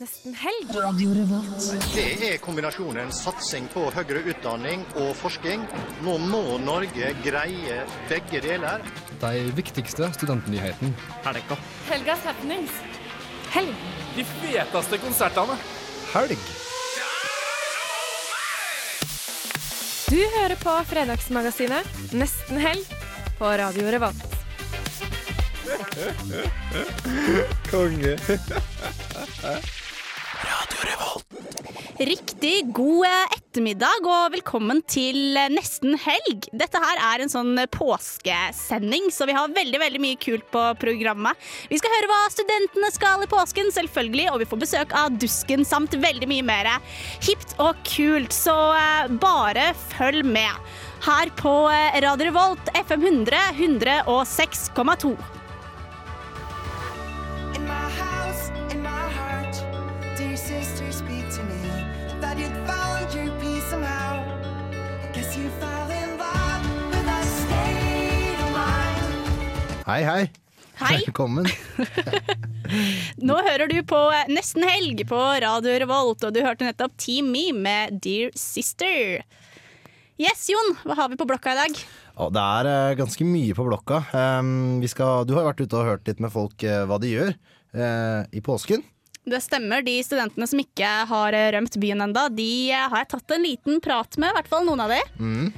Nesten helg. Det er kombinasjonen satsing på høyere utdanning og forskning. Nå må Norge greie begge deler. De viktigste studentnyhetene. Helga. Helgas happenings. Helg. De feteste konsertene. Helg. Du hører på Fredagsmagasinet Nesten helg på Radio Revolt. Konge. Riktig god ettermiddag og velkommen til nesten helg. Dette her er en sånn påskesending, så vi har veldig veldig mye kult på programmet. Vi skal høre hva studentene skal i påsken, selvfølgelig, og vi får besøk av Dusken samt veldig mye mer hipt og kult, så eh, bare følg med. Her på eh, Radio Revolt, FM 100, 106,2. Hei, hei. Hei. Velkommen. Nå hører du på Nesten Helg på Radio Revolt, og du hørte nettopp Team Me med Dear Sister. Yes, Jon, hva har vi på blokka i dag? Ja, det er eh, ganske mye på blokka. Vi skal, du har vært ute og hørt litt med folk eh, hva de gjør eh, i påsken. Det stemmer, de studentene som ikke har rømt byen enda, de har jeg tatt en liten prat med, i hvert fall noen av de. Mm.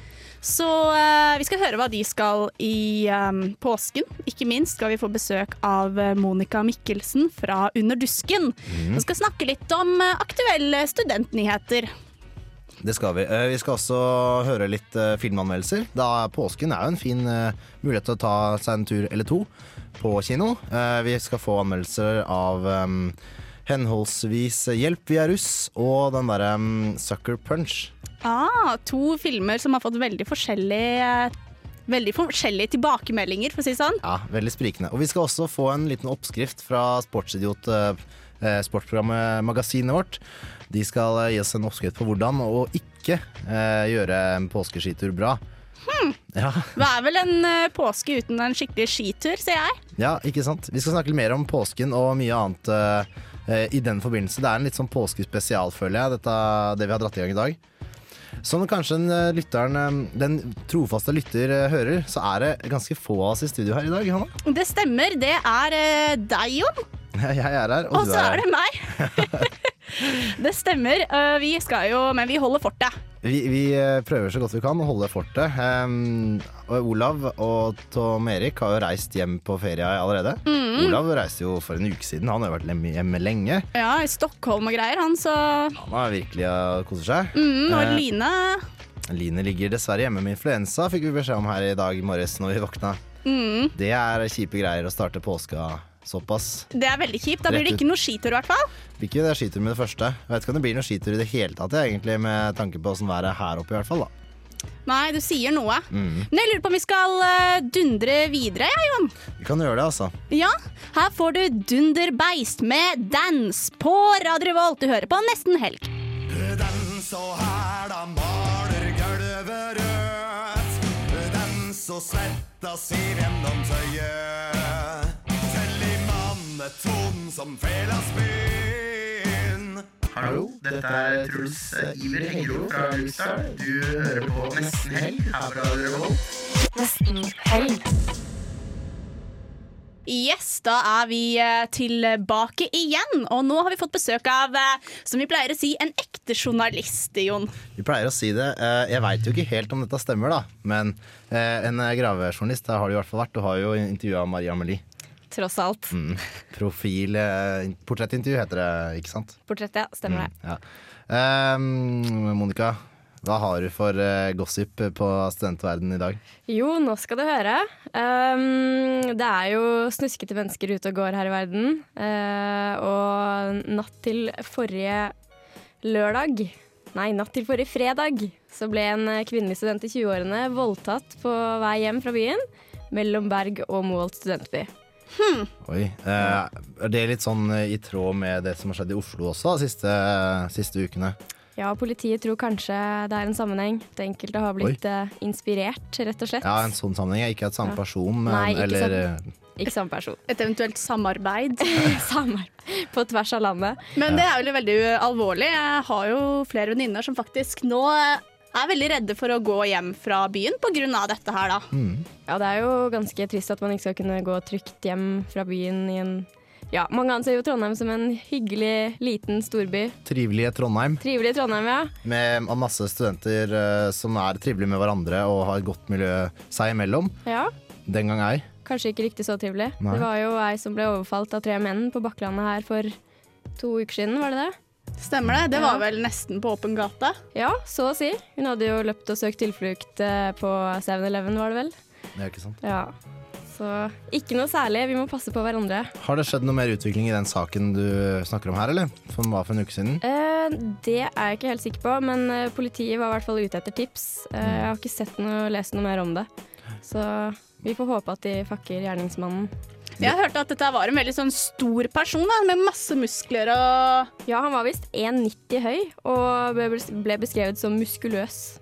Så eh, vi skal høre hva de skal i eh, påsken. Ikke minst skal vi få besøk av eh, Monica Mikkelsen fra Under dusken. Hun skal snakke litt om eh, aktuelle studentnyheter. Det skal vi. Eh, vi skal også høre litt filmanmeldelser. Da Påsken er jo en fin mulighet til å ta seg en tur eller to på kino. Vi skal få anmeldelser av um, henholdsvis Hjelp, vi er russ og den derre um, Sucker Punch. Ah, to filmer som har fått veldig forskjellige Veldig forskjellige tilbakemeldinger, for å si det sånn. Ja, veldig sprikende. Og vi skal også få en liten oppskrift fra Sportsidiot, eh, eh, sportsprogrammet Magasinet vårt. De skal eh, gi oss en oppskrift på hvordan å ikke eh, gjøre en påskeskitur bra. Ja, Det er vel en eh, påske uten en skikkelig skitur, sier jeg. ja, ikke sant? Vi skal snakke mer om påsken og mye annet i den forbindelse. Det er en litt sånn påskespesial, føler jeg, dette, det vi har dratt i gang i dag. Som kanskje den, eh, lytteren, eh, den trofaste lytter eh, hører, så er det ganske få av oss i studio her i dag, Hanna. Det stemmer, det er eh, deg, Jon. Jeg er her, og, Og du så er er det meg. det stemmer. eh, Vi skal jo Men vi holder fortet. Vi, vi eh, prøver så godt vi kan å holde fortet. Um, Olav og Tom Erik har jo reist hjem på ferie allerede. Mm. Olav reiste jo for en uke siden. Han har jo vært hjemme lenge. Ja, i Stockholm og greier, han, så Han har virkelig uh, koser seg. mm, Og Eh, Line Line ligger dessverre hjemme med influensa, fikk vi beskjed om her i dag morges når vi våkna. mm, Det er kjipe greier å starte påska såpass. Det er veldig kjipt. Da blir det ikke noe skitur, i hvert fall. Blir ikke det skitur med det første. Jeg vet ikke om det blir noe skitur i det hele tatt, egentlig, med tanke på åssen været er her oppe, i hvert fall. da. Nei, du sier noe. Mm. Men jeg lurer på om vi skal eh, dundre videre, ja, Jon. Vi kan gjøre det, altså. Ja, her får du Dunderbeist med Dans på Radio Revolt. Du hører på Nesten Helg. Den så da maler gulvet rødt. Den så svetta siv gjennom tøyet. I manneton som fela spinn. Hallo, dette er Truls Iver Hengro fra Luxdal. Du hører på Nesten Helg her fra Revolt. Nesten helg. Yes, da er vi eh, tilbake igjen. Og nå har vi fått besøk av, eh, som vi pleier å si, en ekte journalist, Jon. Vi pleier å si det. Eh, Jeg veit jo ikke helt om dette stemmer, da. Men en gravejournalist har det i hvert fall vært. Du har jo intervjua Maria Amelie. Tross alt. Mm. Profil eh, Portrettintervju heter det, ikke sant? Portrett, ja. Stemmer det. Mm, ja. Um, Monica, hva har du for uh, gossip på studentverden i dag? Jo, nå skal du høre. Um, det er jo snuskete mennesker ute og går her i verden. Uh, og natt til forrige lørdag Nei, natt til forrige fredag så ble en kvinnelig student i 20-årene voldtatt på vei hjem fra byen mellom Berg og Moholt studentby. Oi, eh, Er det litt sånn eh, i tråd med det som har skjedd i Oslo også de siste, siste ukene? Ja, politiet tror kanskje det er en sammenheng. At enkelte har blitt Oi. inspirert, rett og slett. Ja, en sånn sammenheng. Ikke at samme Ja. person, men Nei, ikke eller sånn. ikke samme person. Et eventuelt samarbeid. Samarbeid på tvers av landet. Men det er jo veldig alvorlig. Jeg har jo flere venninner som faktisk nå er veldig redde for å gå hjem fra byen pga. dette her, da. Ja, det er jo ganske trist at man ikke skal kunne gå trygt hjem fra byen i en Ja, mange anser jo Trondheim som en hyggelig, liten storby. Trivelige Trondheim Trivelige Trondheim, ja. med masse studenter uh, som er trivelige med hverandre og har et godt miljø seg imellom. ja. Den gang ei. Kanskje ikke riktig så trivelig. Nei. Det var jo ei som ble overfalt av tre menn på Bakklandet her for to uker siden, var det det? Stemmer det? Det Ja. var vel nesten på åpen gate. Ja, så å si. Hun hadde jo løpt og søkt tilflukt eh, på 7-Eleven, var det vel? Det er ikke sant. Ja. Så ikke noe særlig. Vi må passe på hverandre. Har det skjedd noe mer utvikling i den saken du snakker om her, eller? Som var for en uke siden? Eh, det er jeg ikke helt sikker på, men eh, politiet var i hvert fall ute etter tips. Eh, jeg har ikke sett noe, lest noe mer om det. Så vi får håpe at de fakker gjerningsmannen. Jeg hørte at dette var en veldig sånn stor person da, med masse muskler og Ja, han var visst 1,90 høy og ble beskrevet som muskuløs.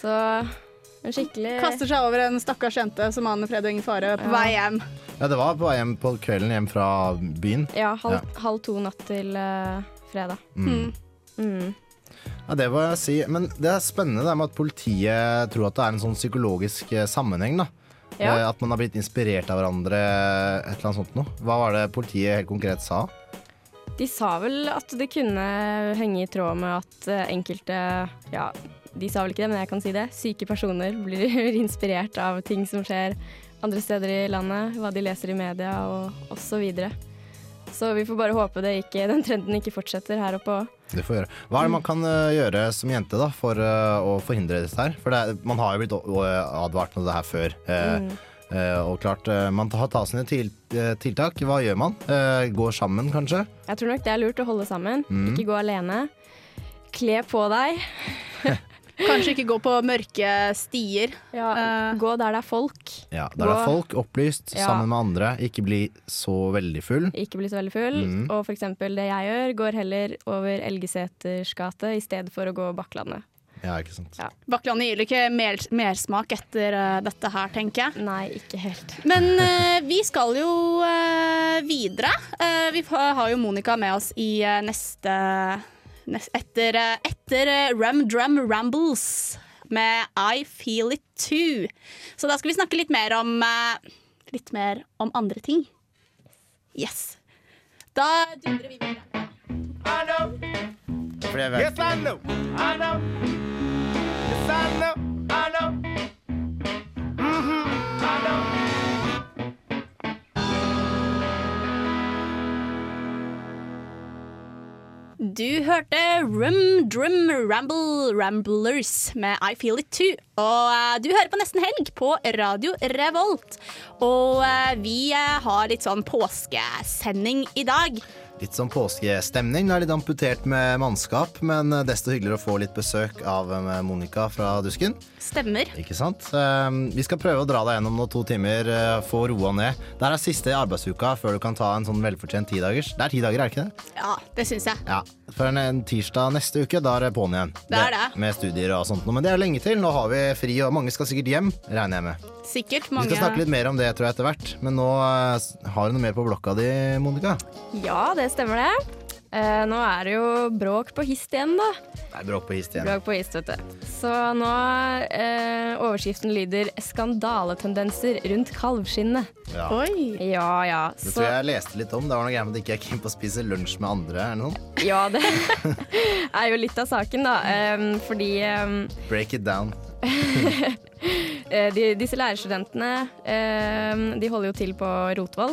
Så en skikkelig kaster seg over en stakkars jente som aner fred og ingen fare på Ja. vei hjem. Ja, det var på vei hjem på kvelden hjem fra byen. Ja, halv, Ja. halv to natt til uh, fredag. Mm. Mm. Ja, det må jeg si. Men det er spennende det med at politiet tror at det er en sånn psykologisk eh, sammenheng. da. Ja. Eh, At man har blitt inspirert av hverandre, et eller annet sånt noe. Hva var det politiet helt konkret sa? De sa vel at det kunne henge i tråd med at eh, enkelte Ja, de sa vel ikke det, men jeg kan si det. Syke personer blir inspirert av ting som skjer andre steder i landet, hva de leser i media og osv. Så, vi får bare håpe det ikke, den trenden ikke fortsetter her oppe òg. Det får gjøre. Hva er det man kan eh, gjøre som jente da, for eh, å forhindre dette her? For det, man har jo blitt advart om det her før. Mm. eh, og klart, man tar, tar sine til, tiltak. Hva gjør man? Eh, går sammen, kanskje? Jeg tror nok det er lurt å holde sammen, Mm. ikke gå alene. Kle på deg. Kanskje ikke gå på mørke stier. Eh, Gå der det er folk. Ja, Der det er folk opplyst, Ja. sammen med andre. Ikke bli så veldig full. Ikke bli så veldig full. Mm. Og for eksempel det jeg gjør, går heller over Elgeseters gate i stedet for å gå Bakklandet. Ja, ikke sant. Ja. Bakklandet gir ikke mer, mersmak etter uh, dette her, tenker jeg. Nei, ikke helt. Men uh, vi skal jo uh, videre. Vi har jo Monica med oss i neste, nes- Etter, eh, etter Rum Drum Rambles med I Feel It Too. Så da skal vi snakke litt mer om eh, Litt mer om andre ting. Yes. Da dundrer vi videre. I know. I know. Yes, I know. I know. Mm-hmm. I know. Du hørte Rum Drum Ramble Ramblers med I Feel It Too. Og eh, du hører på Nesten Helg på Radio Revolt. Og eh, vi eh, har litt sånn påskesending i dag. Litt sånn påskestemning. Det er litt amputert med mannskap, men desto hyggeligere å få litt besøk av eh, Monica fra Dusken. Stemmer. Ikke sant? Eh, Vi skal prøve å dra deg gjennom noen to timer, eh, få roa ned. Det er siste arbeidsuka før du kan ta en sånn velfortjent tidagers. Det er ti dager, er det ikke det? Ja, det syns jeg. Ja. For en, en tirsdag neste uke, da er det på'n igjen. Det er det. Med studier og sånt. Men det er lenge til. Nå har vi fri, og mange skal sikkert hjem, regner jeg med. Sikkert Vi skal snakke litt mer om det, tror jeg, etter hvert. Men nå eh, har du noe mer på blokka di, Monica? Ja, det stemmer det. Eh, nå er det jo bråk på hist igjen, da. Det er bråk på hist igjen. Bråk på hist, vet du. Så nå eh, Overskriften lyder 'Skandaletendenser rundt kalvskinnet'. Ja. Oi. Ja ja. Det tror jeg jeg leste litt om. Det var noe greier med at jeg ikke er keen på å spise lunsj med andre. eller noe ja, det er jo litt av saken, da. Um, fordi um... Break it down. Eh, de, disse lærerstudentene eh, de holder jo til på Rotvoll.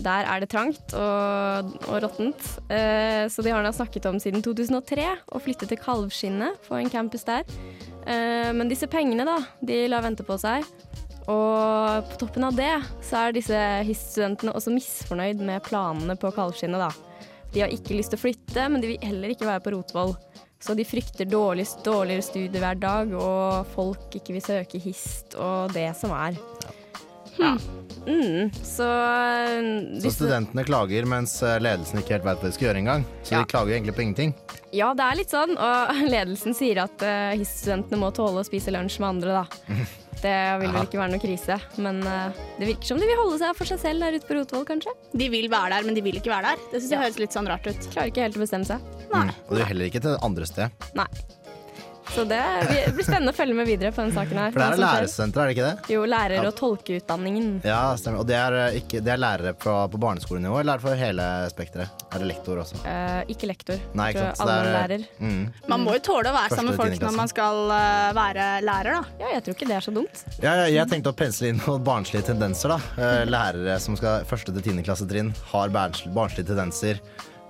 Der er det trangt og, og råttent. Eh, så de har da snakket om siden 2003 å flytte til Kalvskinnet på en campus der. Eh, men disse pengene, da, de lar vente på seg. Og på toppen av det så er disse HIS-studentene også misfornøyd med planene på Kalvskinnet, da. De har ikke lyst til å flytte, men de vil heller ikke være på Rotvoll. Så de frykter dårlig, dårligere studier hver dag, og folk ikke vil søke HIST og det som er. Ja. Mm, så Så studentene klager, mens eh, ledelsen ikke helt vet hva de skal gjøre engang. Så Ja. de klager egentlig på ingenting. Ja, det er litt sånn, og ledelsen sier at uh, HIS-studentene må tåle å spise lunsj med andre, da. Det vil vel ikke være noe krise. Men eh, det virker som de vil holde seg for seg selv der ute på Rotvoll, kanskje. De vil være der, men de vil ikke være der. Det synes jeg Ja. høres litt sånn rart ut. Klarer ikke helt å bestemme seg. Nei. Og det er heller ikke til det andre sted. Nei. Så det blir spennende å følge med videre på den saken her. For det er som læresenter, er det ikke det? Jo, lærer- og tolkeutdanningen. Ja, stemmer. Og det er, eh, ikke, det er lærere på, på barneskolenivå, eller er det for hele spekteret? Er det lektor også? Eh, ikke lektor. Nei, ikke sant. Så det er- lærer. Mm. Man må jo tåle å være Første sammen med folk tiende når man skal eh, være lærer, da. Ja, jeg tror ikke det er så dumt. Ja, ja, jeg tenkte å pensle inn noen barnslige tendenser. da. Eh, Lærere som skal første til tiende klassetrinn, har barns- barnslige tendenser.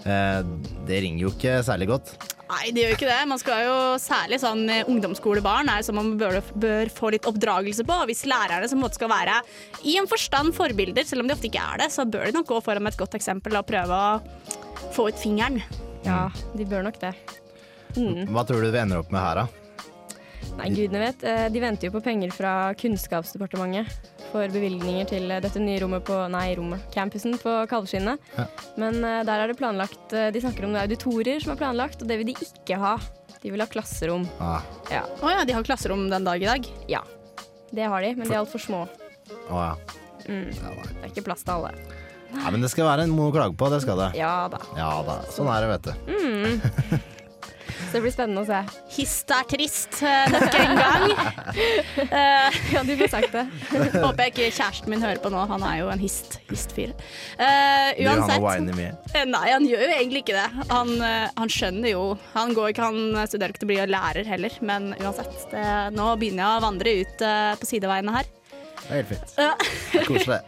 Eh, Det ringer jo ikke særlig godt. Nei, det gjør ikke det. Man skal jo Særlig sånn eh, ungdomsskolebarn er sånn man bør, bør få litt oppdragelse på. Hvis lærerne som måte skal være i en forstand forbilder, selv om de ofte ikke er det, så bør de nok gå foran med et godt eksempel og prøve å få ut fingeren. Ja, de bør nok det. Mm. Hva tror du vi ender opp med her, da? Nei, gudene vet. Eh, De venter jo på penger fra Kunnskapsdepartementet for bevilgninger til eh, dette nye rommet på Nei, rommet. Campusen på Kalvskinnet. Ja. Men eh, der er det planlagt De snakker om det er auditorier som er planlagt, og det vil de ikke ha. De vil ha klasserom. Ah, Ja. Oh, ja, de har klasserom den dag i dag. ja. Det har de, men de er altfor små. å ja. Mm. Det er ikke plass til alle. ja, men det skal være noe å klage på, det skal det. Ja da. Ja da, sånn er det, vet du. Mm. Så det blir spennende å se. Hist er trist eh, nok en gang. uh, Ja, du får sagt det. håper jeg ikke kjæresten min hører på nå. Han er jo en hist, Histfyr. Uh, uansett. Du, han mye. Eh, Nei, han gjør jo egentlig ikke det. Han, uh, han skjønner jo Han går ikke, han studerer ikke til å bli lærer heller, men uansett. Det, nå begynner jeg å vandre ut på sideveiene her. Det er helt fint. Koselig.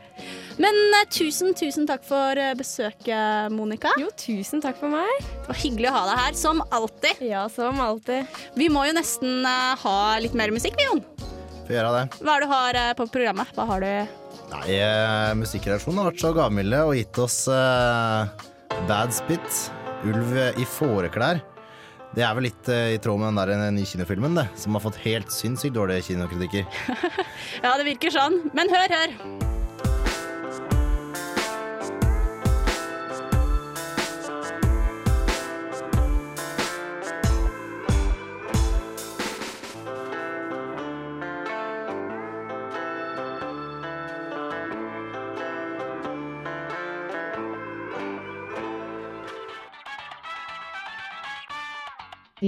Men uh, tusen, tusen takk for uh, besøket, Monica. Jo, tusen takk for meg. Det var hyggelig å ha deg her, som alltid. Ja, som alltid. Vi må jo nesten uh, ha litt mer musikk, vi, Jon. Får gjøre det. Hva er det du har på programmet? Hva har du Nei, Musikkredaksjonen har vært så gavmilde og gitt oss Bad Spit, Ulv i fåreklær. Det er vel litt uh, i tråd med den der nye kinofilmen, det, som har fått helt sinnssykt dårlige kinokritikker. Ja, det virker sånn. Men hør, hør.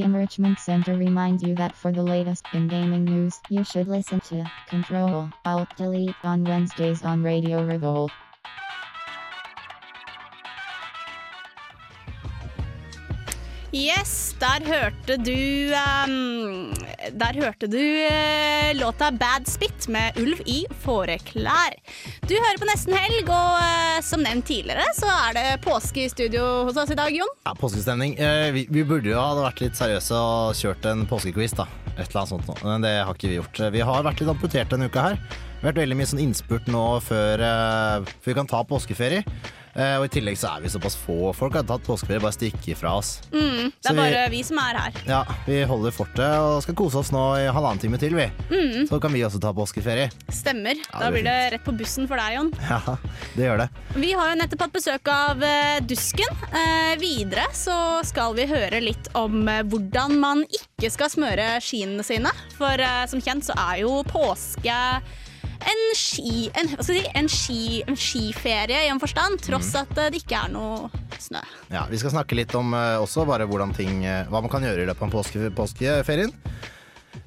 The Enrichment Center reminds you that for the latest in gaming news, you should listen to Control Alt Delete on Wednesdays on Radio Revolt. Yes, der hørte du um, Der hørte du uh, låta Bad Spit med Ulv i fåreklær. Du hører på Nesten Helg, og uh, som nevnt tidligere, så er det påske i studio hos oss i dag, Jon. Ja, Påskestemning. Uh, vi, vi burde jo ha vært litt seriøse og kjørt en påskequiz, da. Et eller annet sånt noe. Men det har ikke vi gjort. Vi har vært litt amputert denne uka her. Vi har vært veldig mye sånn innspurt nå før, eh, før vi kan ta påskeferie. Eh, og i tillegg så er vi såpass få folk har tatt påskeferie, bare stikke fra oss. Mm, det er vi- bare vi som er her. Ja, vi holder fortet og skal kose oss nå i halvannen time til, vi. Så kan vi også ta påskeferie. Stemmer. Ja, Da blir det rett på bussen for deg, Jon. Ja, det gjør det. Vi har jo nettopp hatt besøk av eh, Dusken. Eh, videre så skal vi høre litt om hvordan man ikke skal smøre skiene sine. For eh, som kjent så er jo påske en ski en, si, en, ski, en skiferie i en forstand, tross at eh, det ikke er noe snø. Ja, Vi skal snakke litt om eh, også bare hvordan ting, eh, hva man kan gjøre i løpet av påske, påskeferien.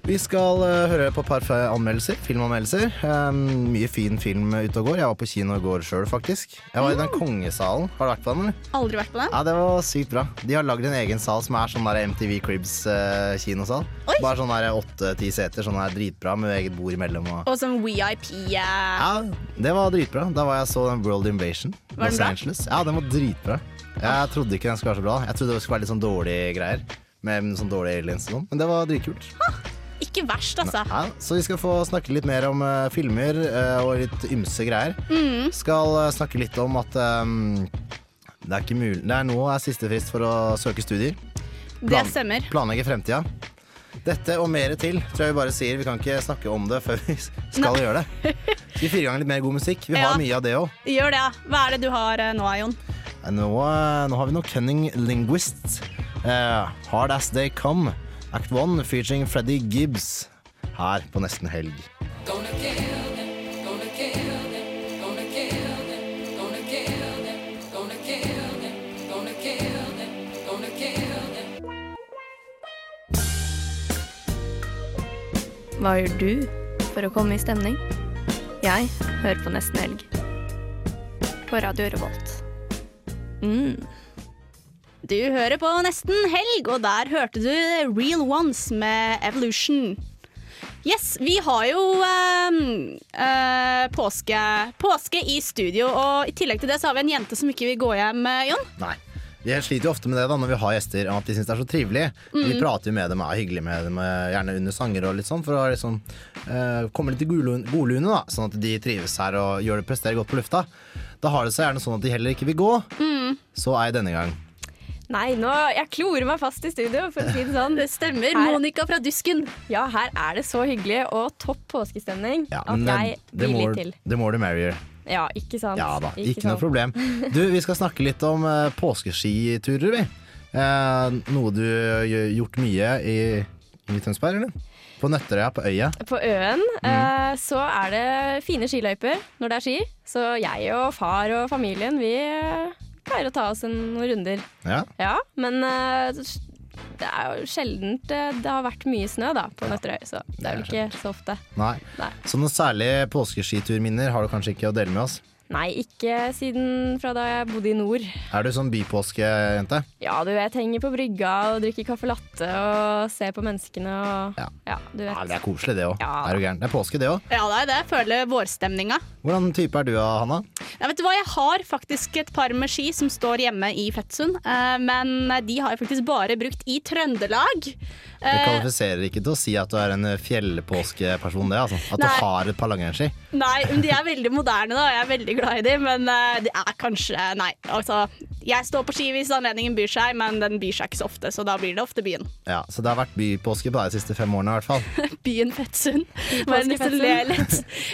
Vi skal uh, høre på et par anmeldelser, filmanmeldelser. Um, mye fin film ute og går. Jeg var på kino i går sjøl, faktisk. Jeg var i den kongesalen. Har du vært på den? eller? Aldri vært på den. Ja, Det var sykt bra. De har lagd en egen sal som er sånn der MTV Cribs eh. Oi. Bare sånn der åtte-ti seter, sånn der dritbra med eget bord imellom. Og... Og som VIP. Yeah. Ja, det var dritbra. Da var jeg så den World Invasion. Var den Los bra? Angeles. Ja, den var dritbra. Jeg trodde ikke den skulle være så bra. Jeg trodde det skulle være litt sånn dårlige greier. Med sånn dårlige aliens og sånn. Men det var dritkult. Ikke verst, altså. Nei, så vi skal få snakke litt mer om uh, filmer uh, og litt ymse greier. Mm. Skal uh, snakke litt om at um, det er ikke mulig Det er nå er siste frist for å søke studier. Det stemmer. Planlegge fremtida. Dette og mer til tror jeg vi bare sier. Vi kan ikke snakke om det før vi skal gjøre det. Vi fyre i gang litt mer god musikk? Vi Ja. har mye av det òg. Gjør det. ja. Hva er det du har nå, Jon? Nå, nå har vi noe Cunning Linguists. Uh, Hard As They Come. Act One featuring Freddy Gibbs her på Nesten Helg. Hva gjør du for å komme i stemning? Jeg hører på Nesten Helg. På Radio Revolt. Mm. Du hører på Nesten Helg, og der hørte du Real Ones med Evolution. Yes, vi har jo eh, eh, påske, påske i studio, og i tillegg til det så har vi en jente som ikke vil gå hjem, eh, Jon. Nei. Vi sliter jo ofte med det da når vi har gjester, at de syns det er så trivelig. Mm. Vi prater jo med dem, er hyggelig med dem, eh, gjerne under sanger og litt sånn, for å liksom eh, komme litt i godlune, da, sånn at de trives her og gjør det presterer godt på lufta. Da har det seg gjerne sånn at de heller ikke vil gå. Mm. Så jeg denne gang. Nei, nå, jeg klorer meg fast i studio, for å si det sånn. Det stemmer. Her- Monica fra Dusken. Ja, her er det så hyggelig og topp påskestemning Ja, at jeg det, blir more, litt til. the more the merrier. Ja, ikke sant? Ja da, ikke, noe sant. problem. Du, vi skal snakke litt om uh, påskeskiturer, vi. Uh, noe du har gjort mye i, i Tønsberg, eller? På Nøtterøya, på øya. På Øen Mm. eh, så er det fine skiløyper når det er ski. Så jeg og far og familien, vi eh, pleier å ta oss en noen runder. Ja. Ja, men eh, det er jo sjeldent eh, det har vært mye snø da på Nøtterøy, så det er vel ikke så ofte. Nei. Nei. Så noen særlige påskeskiturminner har du kanskje ikke å dele med oss? Nei, ikke siden fra da jeg bodde i nord. Er du sånn bypåskejente? Ja, du vet, henger på brygga og drikker caffè latte og ser på menneskene og Ja. ja du vet. Ja, det er koselig, det òg. Ja. Er du gæren? Det er påske, det òg. Ja, det er det. Jeg føler vårstemninga. Hvordan type er du, Hanna? Ja, vet du hva? Jeg har faktisk et par med ski som står hjemme i Fettsund, eh, men de har jeg faktisk bare brukt i Trøndelag. Det Eh, kvalifiserer ikke til å si at du er en fjellpåskeperson, det. altså. At Nei. du har et par langrennsski. Nei, men de er veldig moderne, da. Jeg er veldig glad i dem, men eh, det er kanskje Nei, altså. Jeg står på ski hvis anledningen byr seg, men den byr seg ikke så ofte, så da blir det ofte byen. Ja, Så det har vært bypåske på deg de siste fem årene, i hvert fall. Byen Fettsund.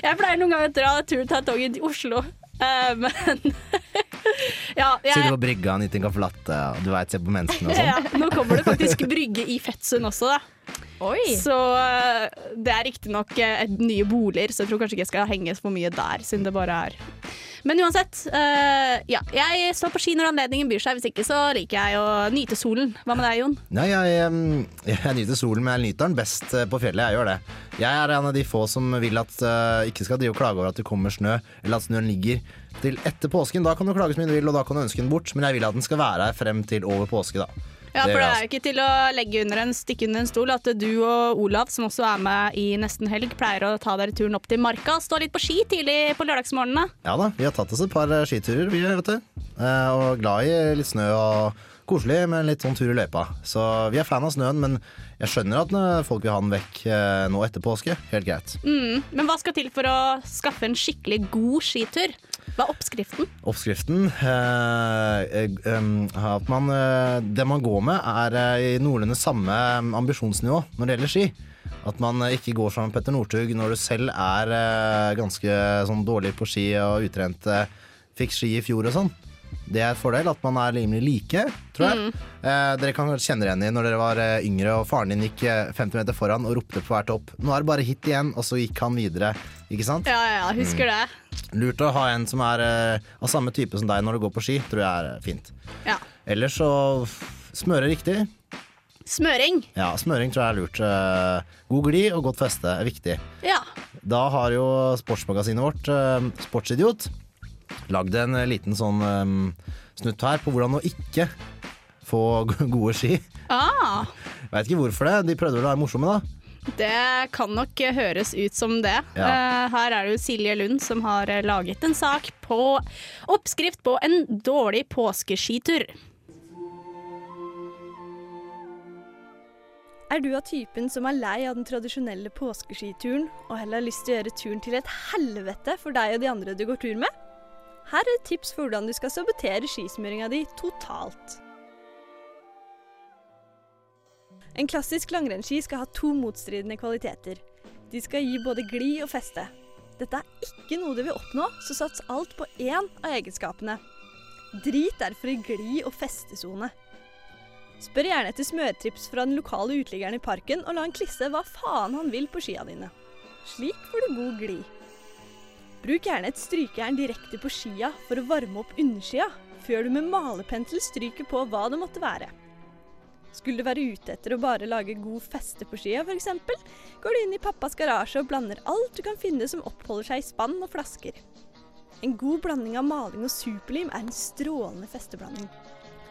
Jeg pleier noen ganger å dra tur ta toget til Oslo, eh, men Ja, Sitter på brygga, nyter en caffè latte, og du veit, ser på menneskene og sånn. ja, nå kommer det faktisk brygge i Fettsund også, da. Oi! Så eh, det er riktignok uh, nye boliger, så jeg tror kanskje ikke jeg skal henge for mye der, siden det bare er Men uansett, uh, ja. Jeg står på ski når anledningen byr seg. Hvis ikke så liker jeg å nyte solen. Hva med deg, Jon? Nei, jeg, jeg nyter solen, men jeg nyter den best eh, på fjellet. Jeg gjør det. Jeg er en av de få som vil at uh, ikke skal drive og klage over at det kommer snø, eller at snøen ligger til etter påsken. Da kan du klage så mye du vil, og da kan du ønske den bort, men jeg vil at den skal være her frem til over påske, da. Ja, for det er jo ikke til å legge under en, stikke under en stol at du og Olav, som også er med i Nesten helg, pleier å ta dere turen opp til Marka stå litt på ski tidlig på lørdagsmorgenene. Ja da, vi har tatt oss et par eh, skiturer, vi, vet du. Eh, og glad i litt snø og koselig med litt sånn tur i løypa. Så vi er fan av snøen, men jeg skjønner at eh, folk vil ha den vekk nå etter påske. Helt greit. Mm. Men hva skal til for å skaffe en skikkelig god skitur? Hva er oppskriften? Oppskriften eh, eh, at man, eh, Det man går med, er eh, i noenlunde samme ambisjonsnivå når det gjelder ski. At man ikke går som Petter Northug når du selv er ganske sånn dårlig på ski og utrent. Fikk ski i fjor og sånn. Det er et fordel at man er rimelig like, tror jeg. Eh, dere kan kjenne dere igjen i når dere var eh, yngre og faren din gikk eh, 50 meter foran og ropte på hver topp. Nå er det bare hit igjen, og så gikk han videre. Ikke sant? Ja, ja, husker det. Lurt å ha en som er eh, av samme type som deg når du går på ski, tror jeg er eh, fint. Ja. Ellers så smøre riktig. Smøring. Ja, smøring tror jeg er lurt. Eh, God glid og godt feste er viktig. Ja. Da har jo sportsmagasinet vårt, eh, Sportsidiot, lagd en eh, liten sånn um, snutt her på hvordan å ikke få gode ski. Ah, Veit ikke hvorfor det. De prøvde vel å være morsomme, da. det kan nok høres ut som det. Ja. Eh, her er det jo Silje Lund som har eh, laget en sak på oppskrift på en dårlig påskeskitur. Er du av typen som er lei av den tradisjonelle påskeskituren og heller har lyst til å gjøre turen til et helvete for deg og de andre du går tur med? Her er et tips for hvordan du skal sabotere skismøringa di totalt. En klassisk langrennsski skal ha to motstridende kvaliteter. De skal gi både glid og feste. Dette er ikke noe du vil oppnå, så sats alt på én av egenskapene. Drit derfor i glid- og festesone. Spør gjerne etter smørtrips fra den lokale uteliggeren i parken, og la han klisse hva faen han vil på skia dine. Slik får du god glid. Bruk gjerne et strykejern direkte på skia for å varme opp underskia, før du med malerpensel stryker på hva det måtte være. Skulle du være ute etter å bare lage god feste på skia f.eks., går du inn i pappas garasje og blander alt du kan finne som oppholder seg i spann og flasker. En god blanding av maling og superlim er en strålende festeblanding.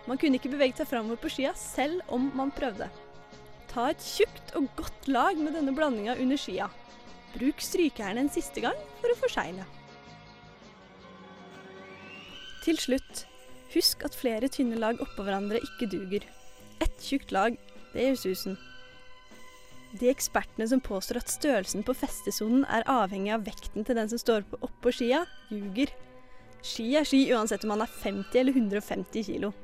Man kunne ikke beveget seg framover på skia selv om man prøvde. Ta et tjukt og godt lag med denne blandinga under skia. Bruk strykejern en siste gang for å forsegle. Til slutt, husk at flere tynne lag oppå hverandre ikke duger. Ett tjukt lag, det gjør susen. De ekspertene som påstår at størrelsen på festesonen er avhengig av vekten til den som står på oppå skia, ljuger. Ski er ski uansett om man er 50 eller 150 kilo.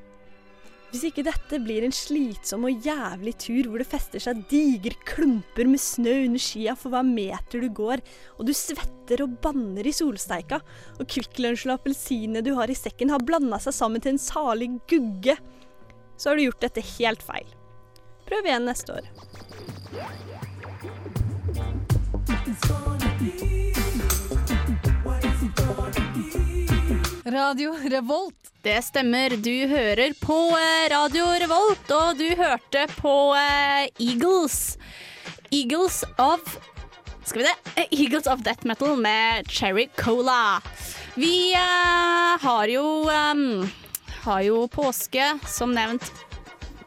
Hvis ikke dette blir en slitsom og jævlig tur hvor det fester seg digre klumper med snø under skia for hver meter du går, og du svetter og banner i solsteika, og Kvikk Lunsj og appelsinene du har i sekken har blanda seg sammen til en salig gugge, så har du gjort dette helt feil. Prøv igjen neste år. Radio Revolt. Det stemmer. Du hører på eh, Radio Revolt, og du hørte på eh, Eagles. Eagles of Skal vi det? Eh, Eagles of Death Metal med Cherry Cola. Vi uh, har jo um, har jo påske, som nevnt.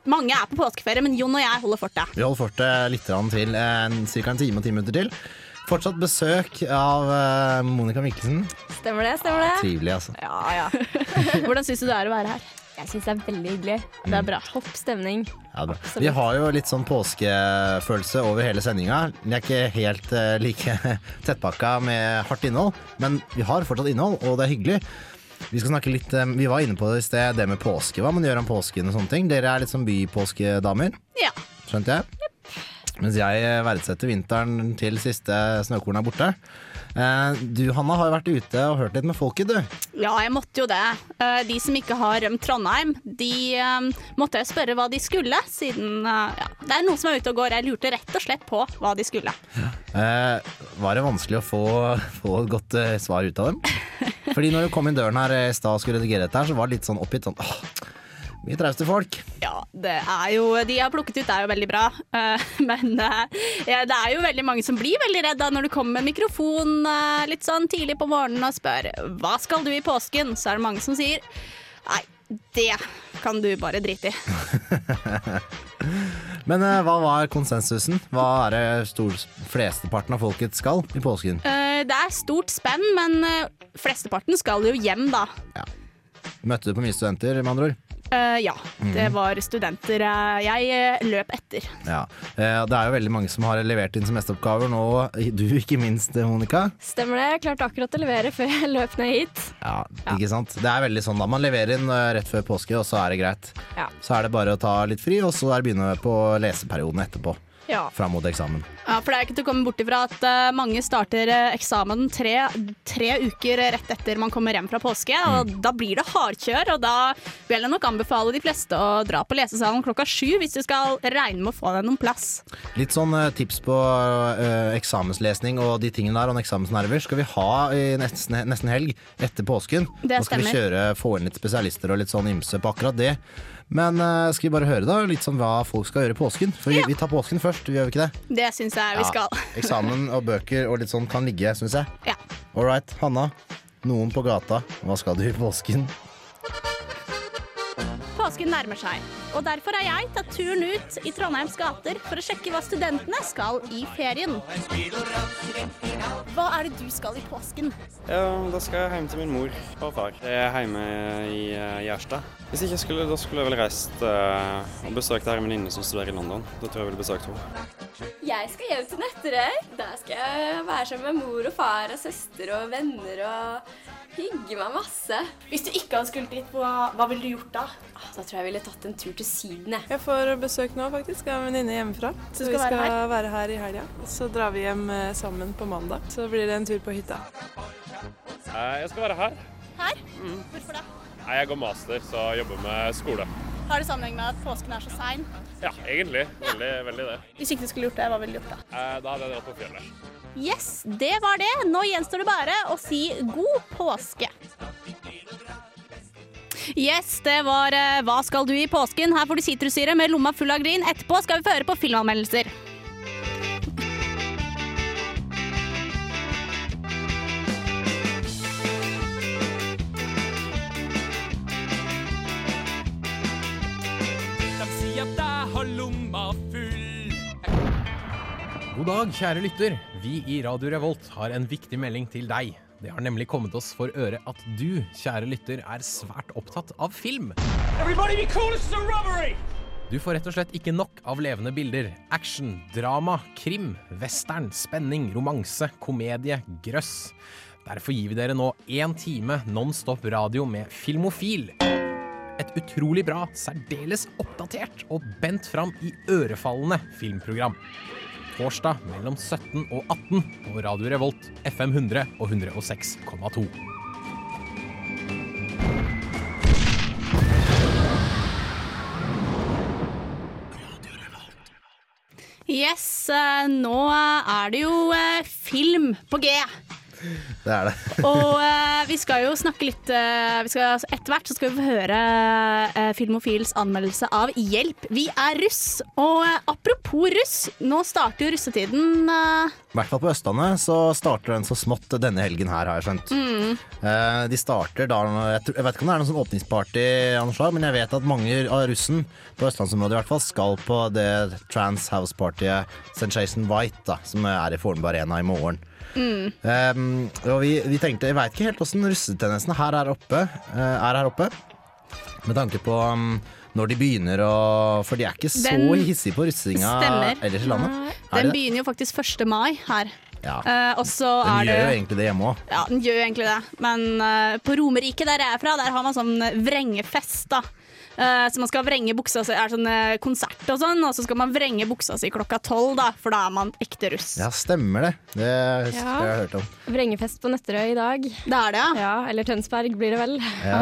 Mange er på påskeferie, men Jon og jeg holder fortet. Vi holder fortet litt til, ca. en time og ti minutter til. Fortsatt besøk av eh, Monica Mikkelsen. Stemmer det, stemmer det. Trivelig, altså. Ja, ja. Hvordan syns du det er å være her? Jeg syns det er veldig hyggelig. Det er bra. Topp stemning. Ja, er bra. Vi har jo litt sånn påskefølelse over hele sendinga. Vi er ikke helt uh, like tettpakka med hardt innhold, men vi har fortsatt innhold, og det er hyggelig. Vi skal snakke litt, eh, vi var inne på det i sted, det med påske. Hva man gjør om påsken og sånne ting. Dere er litt sånn bypåskedamer, Ja. skjønte jeg? Mens jeg eh, verdsetter vinteren til siste snøkorn er borte. Eh, Du Hanna har vært ute og hørt litt med folket, du. Ja, jeg måtte jo det. Eh, De som ikke har rømt Trondheim, de måtte jeg spørre hva de skulle, siden ja, det er noen som er ute og går. Jeg lurte rett og slett på hva de skulle. Ja. var det vanskelig å få, få et godt svar ut av dem? Fordi når du kom inn døren her i stad og skulle redigere dette, her, så var det litt sånn oppgitt sånn åh, mye trauste folk. Ja, det er jo De jeg har plukket ut, er jo veldig bra. Uh, Men uh, ja, det er jo veldig mange som blir veldig redda når du kommer med mikrofon uh, litt sånn tidlig på morgenen og spør hva skal du i påsken. Så er det mange som sier nei, det kan du bare drite i. Men hva var konsensusen? Hva er det stor, flesteparten av folket skal i påsken? Det er stort spenn, men flesteparten skal jo hjem, da. Møtte du på mye studenter, med andre ord? Eh, ja, det Mhm. var studenter eh, jeg eh, løp etter. Ja. Eh, det er jo veldig mange som har levert inn semesteroppgaver nå, du ikke minst, Monica. Stemmer det. Jeg klarte akkurat å levere før jeg løp ned hit. Ja, ikke sant? Det er veldig sånn da man leverer inn rett før påske, og så er det greit. Ja. Så er det bare å ta litt fri, og så er det begynne på leseperioden etterpå. Ja. Fram mot eksamen. Ja, for det er ikke til å komme bort ifra at uh, mange starter eh, eksamen tre, tre uker rett etter man kommer hjem fra påske, og Mm. da blir det hardkjør, og da vil jeg nok anbefale de fleste å dra på lesesalen klokka sju hvis du skal regne med å få deg noen plass. Litt sånn uh, tips på eksamenslesning og de tingene der, og eksamensnerver skal vi ha i nesten, nesten helg etter påsken. Det Nå skal vi kjøre, få inn litt spesialister og litt sånn ymse på akkurat det. Men uh, skal vi bare høre da, litt sånn hva folk skal gjøre i påsken? For vi, vi tar påsken først, vi gjør vi ikke det? Det syns jeg vi Ja, skal. Eksamen og bøker og litt sånn kan ligge, syns jeg. Ja. All right, Hanna. Noen på gata. Hva skal du i påsken? Påsken nærmer seg, og derfor har jeg tatt turen ut i Trondheims gater for å sjekke hva studentene skal i ferien. Hva er det du skal i påsken? Ja, da skal jeg hjem til min mor og far. Jeg er hjemme i eh, Gjerstad. Hvis ikke skulle, da skulle jeg vel reist eh, og besøkt ei venninne som studerer i London. Da tror jeg jeg ville besøkt henne. Jeg skal hjem til Nøtterøy. Der skal jeg være sammen med mor og far og søster og venner og hygge meg masse. Hvis du ikke hadde skullet dit, hva, hva ville du gjort da? Ah, Da tror jeg jeg ville tatt en tur til Syden. jeg. Jeg får besøk nå, faktisk, av en venninne hjemmefra. Så skal vi være skal her? være her i helga. Så drar vi hjem eh, sammen på mandag. Så blir det en tur på hytta. Eh, Jeg skal være her. Her? Hvorfor da? Nei, Jeg går master, så jeg jobber med skole. Har det sammenheng med at påsken er så sein? Ja, egentlig. Veldig, veldig det. Hvis ikke du skulle gjort det, hva ville du gjort da? Eh, Da hadde jeg dratt på fjellet. Yes, det var det. Nå gjenstår det bare å si god påske. Yes, det var eh, Hva skal du i påsken? Her får du sitrussyre med lomma full av grin. Etterpå skal vi få høre på filmanmeldelser. God dag, kjære lytter. Vi i Radio Revolt har en viktig melding til deg. Det har nemlig kommet oss for øre at du, kjære lytter, er svært opptatt av film. Du får rett og slett ikke nok av levende bilder. Action, drama, krim, western, spenning, romanse, komedie, grøss. Derfor gir vi dere nå én time nonstop radio med Filmofil. Et utrolig bra, særdeles oppdatert og bent fram i ørefallende filmprogram. Torsdag mellom 17 og 18 på Radio Revolt, FM 100 og 106,2. Yes, eh, nå er det jo eh, film på G. Det er det. Og eh, vi skal jo snakke litt eh, vi skal, Etter hvert så skal vi få høre eh, Filmofils anmeldelse av Hjelp, vi er russ. Og eh, apropos russ, nå starter jo russetiden. eh, I hvert fall på Østlandet så starter den så smått denne helgen her, har jeg skjønt. mm. Eh, de starter da jeg, tror, jeg vet ikke om det er noen sånn åpningsparty, anslag, men jeg vet at mange av russen på østlandsområdet i hvert fall skal på det trans house-partyet Sensation White, da, som er i Fornebu Arena i morgen. Mm. Um, og vi, vi tenkte, jeg veit ikke helt åssen russetendensene her er oppe, uh, er her oppe. Med tanke på um, når de begynner å For de er ikke så Den hissige på russinga Stemmer. ellers i landet. Er Den begynner jo faktisk 1. mai her. Ja. Uh, og så Den er det gjør jo egentlig det hjemme òg. Ja, den gjør jo egentlig det. Men uh, på Romerike, der jeg er fra, der har man sånn vrengefest, da. Eh, så man skal vrenge buksa si, er sånn eh, konsert og sånn, og så skal man vrenge buksa si klokka tolv, da, for da er man ekte russ. Ja, stemmer det. Det husker Ja. jeg har hørt om. Vrengefest på Nøtterøy i dag. Det er det, ja. ja Eller Tønsberg blir det vel. Ja.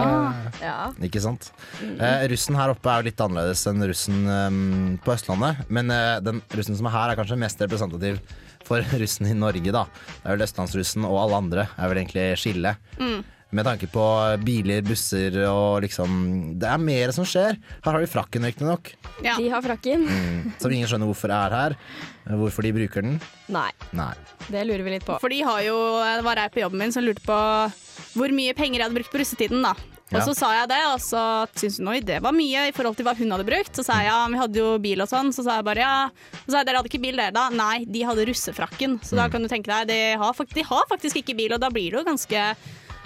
ja. Ikke sant? Eh, russen her oppe er jo litt annerledes enn russen um, på Østlandet. Men uh, den russen som er her, er kanskje mest representativ for russen i Norge, da. Det er vel østlandsrussen og alle andre er vel egentlig skille. Mm. Med tanke på biler, busser og liksom Det er mer som skjer. Her har de frakken, riktignok. Ja. De har frakken. Mm, som ingen skjønner hvorfor er her. Hvorfor de bruker den. Nei, Nei. det lurer vi litt på. For de har jo, det var ei på jobben min som lurte på hvor mye penger jeg hadde brukt på russetiden, da. Og Ja. så sa jeg det, og så syntes hun oi, det var mye i forhold til hva hun hadde brukt. Så sa jeg ja, vi hadde jo bil og sånn. Så sa jeg bare ja. Så sa jeg dere hadde ikke bil dere da? Nei, de hadde russefrakken. Så da kan du tenke deg, de har, de har faktisk ikke bil, og da blir det jo ganske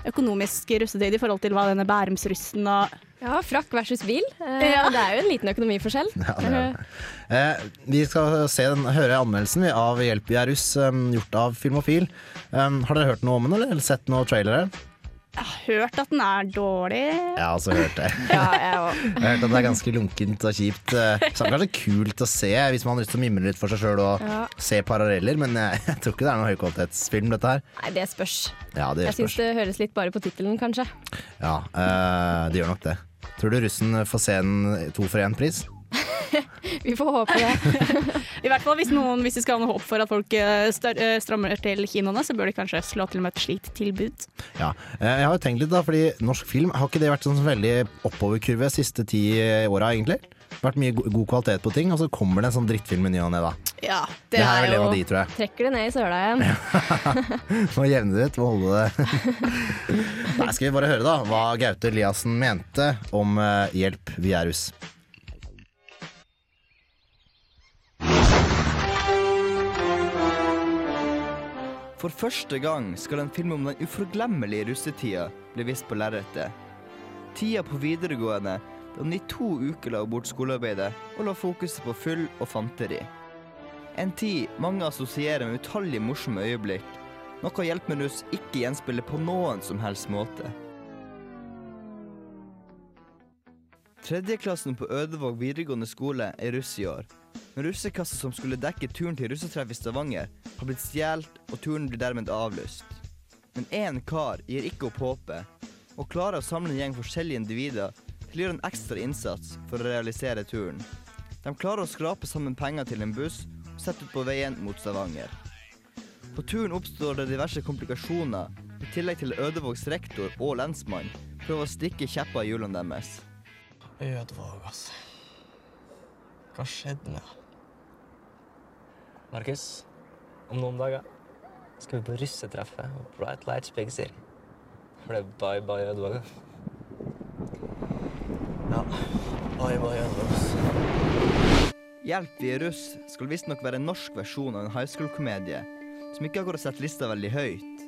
økonomisk russetid i forhold til hva denne Bærumsrussen og Ja, frakk versus bil. Eh, Ja. Det er jo en liten økonomiforskjell. Ja, det er det. Eh, vi skal se den, høre anmeldelsen av Hjelp vi er russ, um, gjort av Filmofil. Um, har dere hørt noe om den, eller? Eller sett noen trailere? Jeg har hørt at den er dårlig. Jeg har også hørt det. Ja, jeg. Har hørt at det er ganske lunkent og kjipt. Eh, Så det er kanskje kult å se hvis man har lyst til å mimre litt for seg sjøl og Ja. se paralleller, men eh, jeg tror ikke det er noen høykvalitetsfilm, dette her. Nei, det spørs. Ja, det Jeg syns det høres litt bare på tittelen, kanskje. Ja, øh, det gjør nok det. Tror du russen får se en to for én-pris? Vi får håpe det. I hvert fall hvis, noen, hvis de skal ha noe håp for at folk eh, eh, strømmer til kinoene, så bør de kanskje slå til med et slikt tilbud. Ja. Eh, Jeg har jo tenkt litt, da, fordi norsk film har ikke det vært sånn veldig oppoverkurve de siste ti åra, egentlig? Vært mye god kvalitet på ting, og så kommer det en sånn drittfilm i ny og ne, da. Ja, Det her er er jo de, tror jeg. Trekker det ned i søla igjen. Må jevne det ut, må holde det. Nei, skal vi bare høre da hva Gaute Eliassen mente om Hjelp, vi er russ. For første gang skal en film om den uforglemmelige russetida bli vist på lerretet. Tida på videregående da hun i to uker la bort skolearbeidet og la fokuset på fyll og fanteri. En tid mange assosierer med utallige morsomme øyeblikk, noe Hjelp med russ ikke gjenspeiler på noen som helst måte. Tredjeklassen på Ødevåg videregående skole er russ i år. Men russekassa som skulle dekke turen til russetreff i Stavanger, har blitt stjålet, og turen blir dermed avlyst. Men én kar gir ikke opp håpet, og klarer å samle en gjeng forskjellige individer til å gjøre en ekstra innsats for å realisere turen. De klarer å skrape sammen penger til en buss og sette ut på veien mot Stavanger. På turen oppstår det diverse komplikasjoner, i tillegg til Ødevågs rektor og lensmann prøver å stikke kjepper i hjulene deres. Ødvåg, altså. Hva skjedde nå? Markus, om noen dager skal vi på russetreffet og Bright Lights Big City. For det er bye bye Ødvåg. Ja, bye bye Ødvåg. Hjelp, vi er russ skal visstnok være en norsk versjon av en high school-komedie som ikke akkurat setter lista veldig høyt.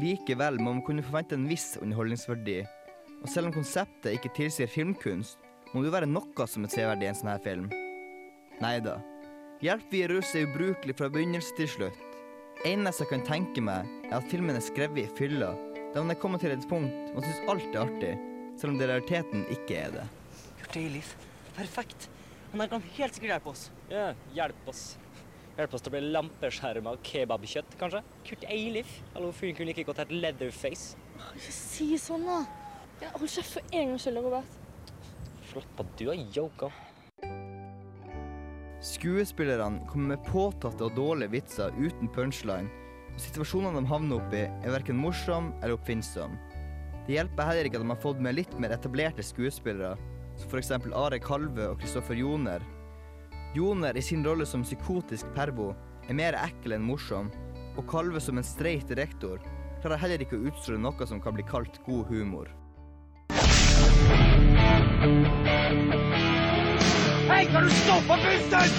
Likevel må man kunne forvente en viss underholdningsverdi. Og selv om konseptet ikke tilsier filmkunst, må det jo være noe som er severdig i en sånn her film. Nei da. Hjelp, vi er russ er ubrukelig fra begynnelse til slutt. Eneste jeg kan tenke meg, er at filmen er skrevet i fylla, da man er kommet til et punkt man syns alt er artig, selv om det i realiteten ikke er det. Kurt Eilif. Perfekt. Han her kan helt sikkert hjelpe oss. Ja, hjelp oss. Hjelp oss til å bli lampeskjerma og kebabkjøtt, kanskje? Kurt Eilif. Hallo, fyren kunne like godt hett Leatherface. Ikke si sånn, da. Hold kjeft for en gangs skyld, Robert. Slapp av, du har yoga. Skuespillerne kommer med påtatte og dårlige vitser uten punchline, og situasjonene de havner oppi, er verken morsom eller oppfinnsom. Det hjelper heller ikke at de har fått med litt mer etablerte skuespillere, som f.eks. Are Kalve og Kristoffer Joner. Joner i sin rolle som psykotisk pervo er mer ekkel enn morsom, og Kalve som en streit rektor klarer heller ikke å utstråle noe som kan bli kalt god humor. Hei, kan du stoppe bussen?!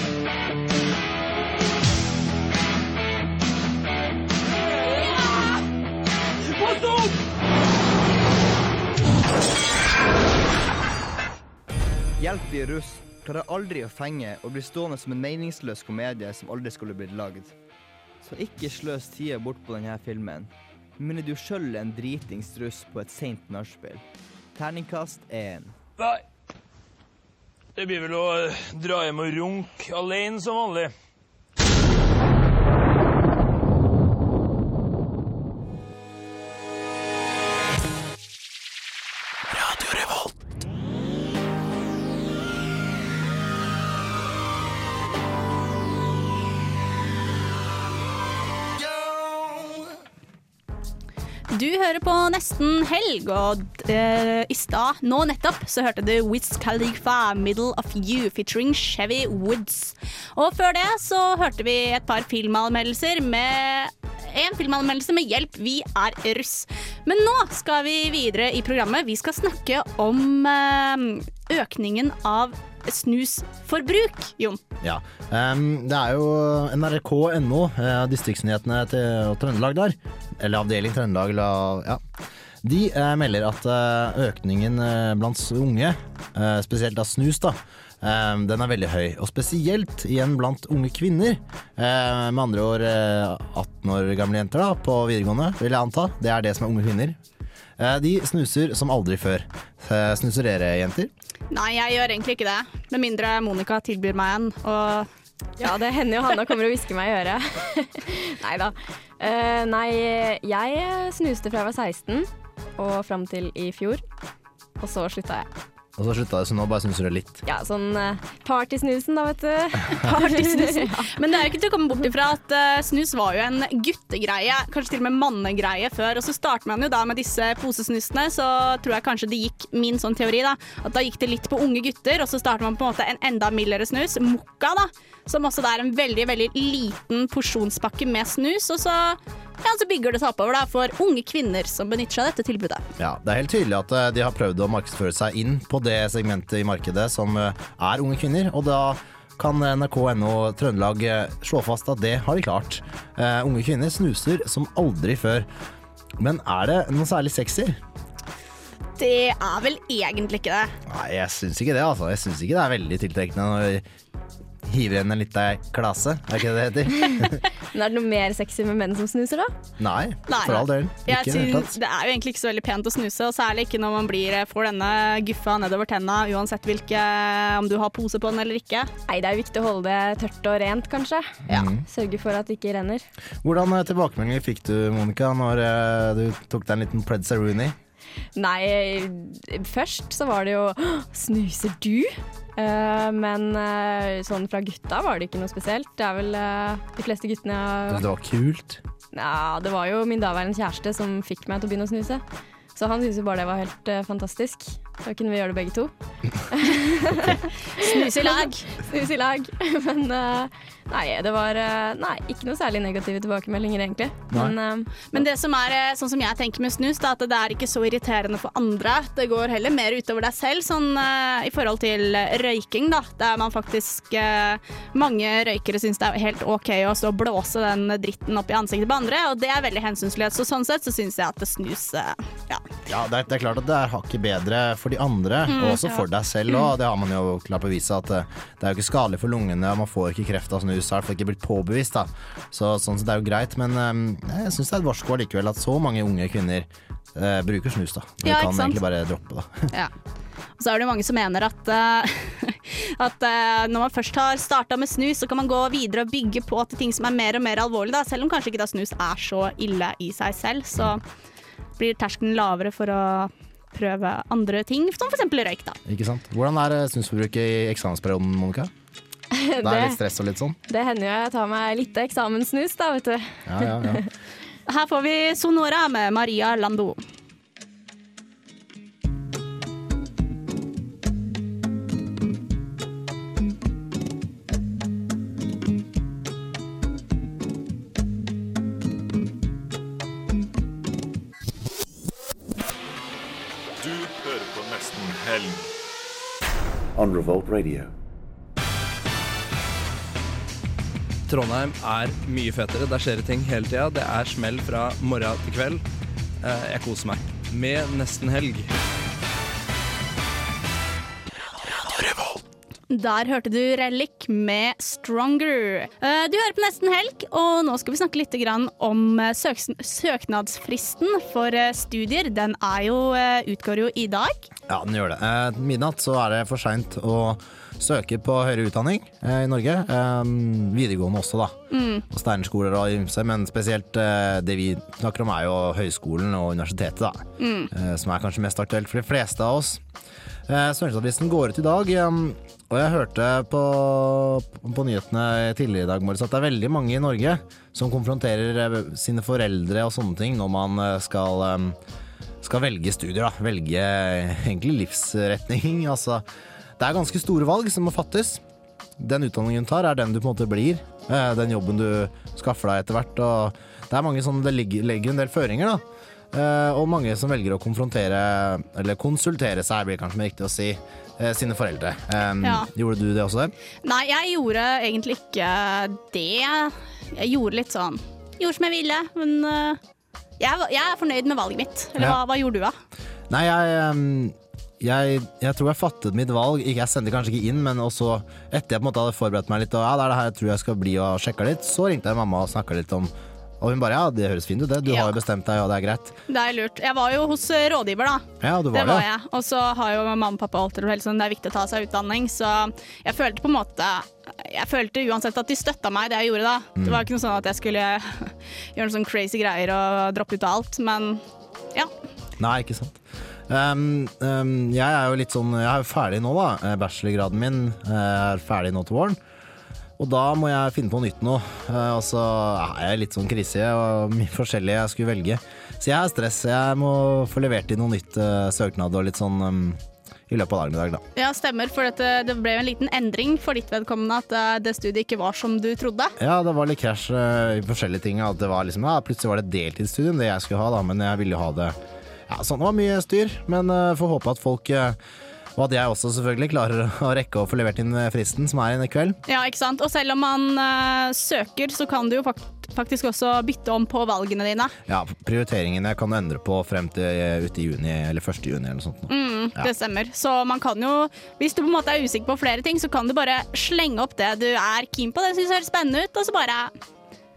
Pass opp! Hjelp er russ klarer aldri å fenge og blir stående som en meningsløs komedie som aldri skulle blitt lagd. Så ikke sløs tida bort på denne filmen. Men du sjøl er en dritings russ på et seint nachspiel. Terningkast én. Nei. Det blir vel å eh, dra hjem og runke alene som vanlig. Hører på Nesten helg, og uh, i stad, nå nettopp, så hørte du Wiz Khalifa, 'Middle of You', featuring Chevy Woods. Og før det så hørte vi et par filmanmeldelser med en filmanmeldelse med hjelp. Vi er russ. Men nå skal vi videre i programmet. Vi skal snakke om uh, økningen av snusforbruk, Jon. Ja. Um, det er jo nrk.no, eh, distriktsnyhetene til Trøndelag der, eller avdeling Trøndelag, eller ja. De eh, melder at eh, økningen eh, blant unge, eh, spesielt av snus, da, den er veldig høy. Og spesielt igjen blant unge kvinner. Eh, med andre ord eh, 18 år gamle jenter da, på videregående, vil jeg anta. Det er det som er unge kvinner. De snuser som aldri før. Eh, snuser jenter? Nei, jeg gjør egentlig ikke det. Med mindre Monica tilbyr meg en. Og Ja, det hender jo Hanna kommer og hvisker meg i øret. nei da. Uh, nei, jeg snuste fra jeg var 16 og fram til i fjor. Og så slutta jeg. Og så slutta det, så nå bare snuser det litt. Ja, sånn uh, partysnusen, da, vet du. Partysnusen. Men det er jo ikke til å komme bort ifra at eh, snus var jo en guttegreie, kanskje til og med mannegreie før. Og så starter man jo da med disse posesnusene, så tror jeg kanskje det gikk min sånn teori, da. At da gikk det litt på unge gutter, og så starter man på en måte en enda mildere snus, mokka, da. Som også da er en veldig, veldig liten porsjonspakke med snus. Og så, ja, så bygger det seg oppover da for unge kvinner som benytter seg av dette tilbudet. Ja, Det er helt tydelig at eh, de har prøvd å markedsføre seg inn på det segmentet i markedet som eh, er unge kvinner, og da kan NRK.no Trøndelag eh, slå fast at det har de klart. Eh, unge kvinner snuser som aldri før. Men er det noe særlig sexy? Det er vel egentlig ikke det. Nei, jeg syns ikke det, altså. Jeg syns ikke det er veldig tiltrekkende når vi hiver igjen en lita klase, er ikke det det heter? Men er det noe mer sexy med menn som snuser, da? Nei, Nei. for all del. Ikke synes det er jo egentlig ikke så veldig pent å snuse, og særlig ikke når man blir, eh, får denne guffa nedover tenna, uansett hvilke, om du har pose på den eller ikke. Nei, det er jo viktig å holde det tørt og rent, kanskje. Ja. Sørge for at det ikke renner. Hvordan eh, tilbakemeldinger fikk du, Monica, når eh, du tok deg en liten Predsa Rooney? Nei, først så var det jo Snuser du? Uh, men uh, sånn fra gutta var det ikke noe spesielt. Det er vel uh, de fleste guttene jeg Det var kult. Ja, det var jo min daværende kjæreste som fikk meg til å begynne å snuse. Så han syntes jo bare det var helt fantastisk. Da kunne vi gjøre det begge to. Snus i lag. Snus i lag. Men nei, det var eh, Nei, ikke noe særlig negative tilbakemeldinger, egentlig. Men eh, Men det som er eh, sånn som jeg tenker med snus, da, at det er ikke så irriterende for andre. Det går heller mer utover deg selv, sånn i forhold til røyking, da. Der man faktisk Mange røykere syns det er helt OK å stå og blåse den dritten opp i ansiktet på andre, og det er veldig hensynsløst. Så sånn sett så syns jeg at det snus ja. Ja, det er, det er klart at det er hakket bedre for de andre, Mm, og også ja. for deg selv òg. Det har man jo klart bevise at det er jo ikke skadelig for lungene, og man får ikke kreft av snus. Det har i ikke blitt påbevist, da. Så sånn sett er jo greit, men eh, jeg syns det er et varsko allikevel at så mange unge kvinner eh, bruker snus, da. Vi Ja, kan egentlig bare droppe det. Ja. Og så er det jo mange som mener at, uh, at uh, når man først har starta med snus, så kan man gå videre og bygge på til ting som er mer og mer alvorlig, da. Selv om kanskje ikke da snus er så ille i seg selv, så blir terskelen lavere for å prøve andre ting, som f.eks. røyk, da. Ikke sant? Hvordan er snusforbruket i eksamensperioden, Monica? Det er litt stress og litt sånn? det hender jo jeg tar meg litt eksamenssnus, da, vet du. Ja, ja, ja. Her får vi Sonora med Maria Lando. Du hører på Nesten Helg. On Revolt Radio. Trondheim er mye fetere. Der skjer det ting hele tida. Det er smell fra morgen til kveld. Eh, Jeg koser meg med nesten helg. Der hørte du Relic med Stronger. Eh, Du hører på Nesten Helg, og nå skal vi snakke litt om eh, søknadsfristen for studier. Den er jo, utgår jo i dag. Ja, den gjør det. Eh, midnatt så er det for seint å søke på høyere utdanning eh, i Norge. Eh, videregående også, da. Mm. Og Steinerskoler og ymse, men spesielt eh, det vi snakker om er jo høyskolen og universitetet, da. Mm. Eh, som er kanskje mest aktuelt for de fleste av oss. Eh, går ut i dag, eh, og jeg hørte på, på nyhetene tidligere i dag morges at det er veldig mange i Norge som konfronterer sine foreldre og sånne ting når man skal eh, skal velge studier, da. Velge egentlig livsretning. Altså, det er ganske store valg som må fattes. Den utdanningen du tar, er den du på en måte blir. Eh, Den jobben du skaffer deg etter hvert. Og det er mange som det legger en del føringer, da. Eh, Og mange som velger å konfrontere, eller konsultere seg, blir kanskje mer riktig å si, eh, sine foreldre. Ja. Gjorde du det også? Nei, jeg gjorde egentlig ikke det. Jeg gjorde litt sånn Gjorde som jeg ville, men jeg, jeg er fornøyd med valget mitt. Eller Ja. hva, hva gjorde du, da? Nei, jeg, jeg, jeg tror jeg fattet mitt valg. Jeg sendte kanskje ikke inn, men også etter jeg på en måte hadde forberedt meg litt, og ja, det er det her jeg tror jeg skal bli og sjekka litt, så ringte jeg mamma og snakka litt om Og hun bare ja, det høres fint ut, det. Du har jo bestemt deg, og det er greit. Det er lurt. Jeg var jo hos eh, rådgiver, da. Ja, du var det det. var jeg. Og så har jo mamma og pappa alltid vært sånn det er viktig å ta seg utdanning, så jeg følte på en måte Jeg følte uansett at de støtta meg, det jeg gjorde da. Mm. Det var ikke noe sånn at jeg skulle gjøre noen sånn crazy greier og droppe ut av alt, men ja. Nei, ikke sant. Um, um, jeg er jo litt sånn Jeg er jo ferdig nå, da. Eh, Bachelorgraden min eh, er ferdig nå til våren. Og da må jeg finne på nytt nå. Eh, og så er jeg litt sånn krise og mye forskjellig jeg skulle velge. Så jeg er stress. Jeg må få levert inn noe nytt uh, søknad og litt sånn um, i løpet av dagen i dag, da. Ja, stemmer, for dette, det ble jo en liten endring for ditt vedkommende at eh, det studiet ikke var som du trodde. Ja, det var litt krasj uh, i forskjellige ting. At det var liksom, ja, plutselig var det et deltidsstudium, det jeg skulle ha, da, men jeg ville jo ha det Ja, sånn var mye styr, men uh, får håpe at folk eh, og at jeg også selvfølgelig klarer å rekke å få levert inn eh, fristen, som er i kveld. Ja, ikke sant? Og selv om man uh, søker, så kan du jo faktisk også bytte om på valgene dine. Ja, prioriteringene kan du endre på frem til ute i juni, eller 1. juni eller noe sånt. Mm, Ja. Det stemmer. Så man kan jo, hvis du på en måte er usikker på flere ting, så kan du bare slenge opp det du er keen på, det syns høres spennende ut, og så bare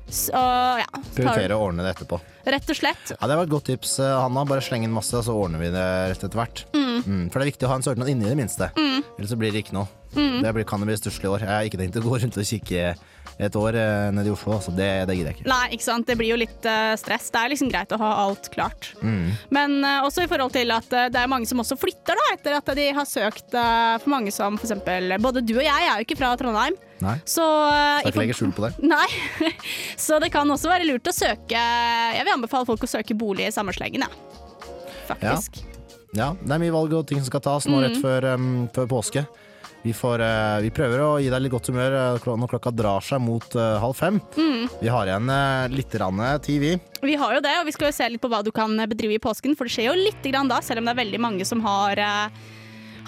så, ja. Prioritere å ordne det etterpå. Rett og slett. Ja, Det var et godt tips, eh, Hanna. Bare sleng inn masse, så ordner vi det rett etter hvert. Mm. For det er viktig å ha en søknad inni det minste. Mm. Ellers så blir det ikke noe. Mm. Det blir, bli stusslig i år. Jeg har ikke tenkt å gå rundt og kikke et år eh, nede i Oslo, så det, det gidder jeg ikke. Nei, ikke sant. Det blir jo litt eh, stress. Det er liksom greit å ha alt klart. Mm. Men eh, også i forhold til at eh, det er mange som også flytter da, etter at de har søkt for mange som eksempel Både du og jeg er jo ikke fra Trondheim. Nei. Så, uh, Skal ikke legge skjul på det. Nei. Så det kan også være lurt å søke Jeg vil anbefale folk å søke bolig i samme slengen, ja. faktisk. Ja, det er mye valg og ting som skal tas nå Mm. rett før, um, før påske. Vi, får, uh, vi prøver å gi deg litt godt humør eh, når klokka drar seg mot uh, halv fem. Mm. Vi har igjen uh, litt tid, vi. Vi har jo det, og vi skal jo se litt på hva du kan bedrive i påsken, for det skjer jo litt grann da, selv om det er veldig mange som har,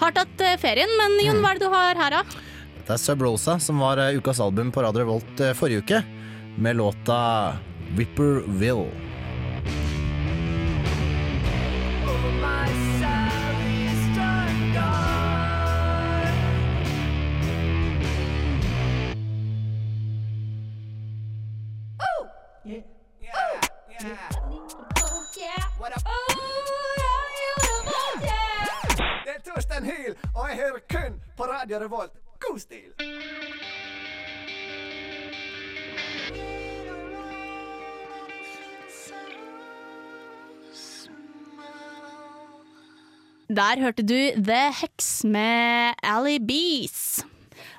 har tatt ferien. Men Mm. Jon, hva er det du har her, da? Det er Sub Rosa som var eh, ukas album på Radio Revolt eh, forrige uke, med låta Whipperville. Det er Torstein Hyl, og jeg hører kun på Radio Revolt. God stil! Der hørte du The Hex med Ally Bees.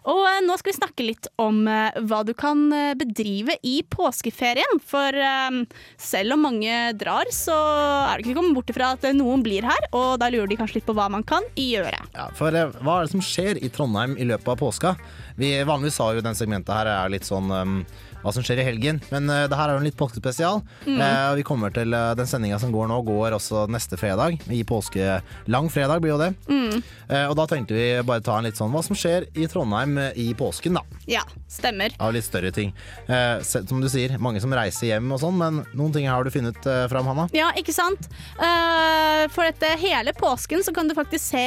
Og eh, nå skal vi snakke litt om eh, hva du kan eh, bedrive i påskeferien. For selv om mange drar, så er det ikke kommet bort ifra at noen blir her. Og da lurer de kanskje litt på hva man kan gjøre. Ja, for hva er det som skjer i Trondheim i løpet av påska? Vi Vanligvis har jo den segmentet her er litt sånn um, hva som skjer i helgen, men uh, det her er jo en litt påskespesial. Mm. Uh, vi kommer til uh, den sendinga som går nå, går også neste fredag. I påske Lang fredag blir jo det. Mm. Og da tenkte vi bare ta en litt sånn hva som skjer i Trondheim i påsken, da. Ja, stemmer. Av litt større ting. Som du sier, mange som reiser hjem og sånn, men noen ting har du funnet fram, Hanna? Ja, ikke sant? For dette hele påsken så kan du faktisk se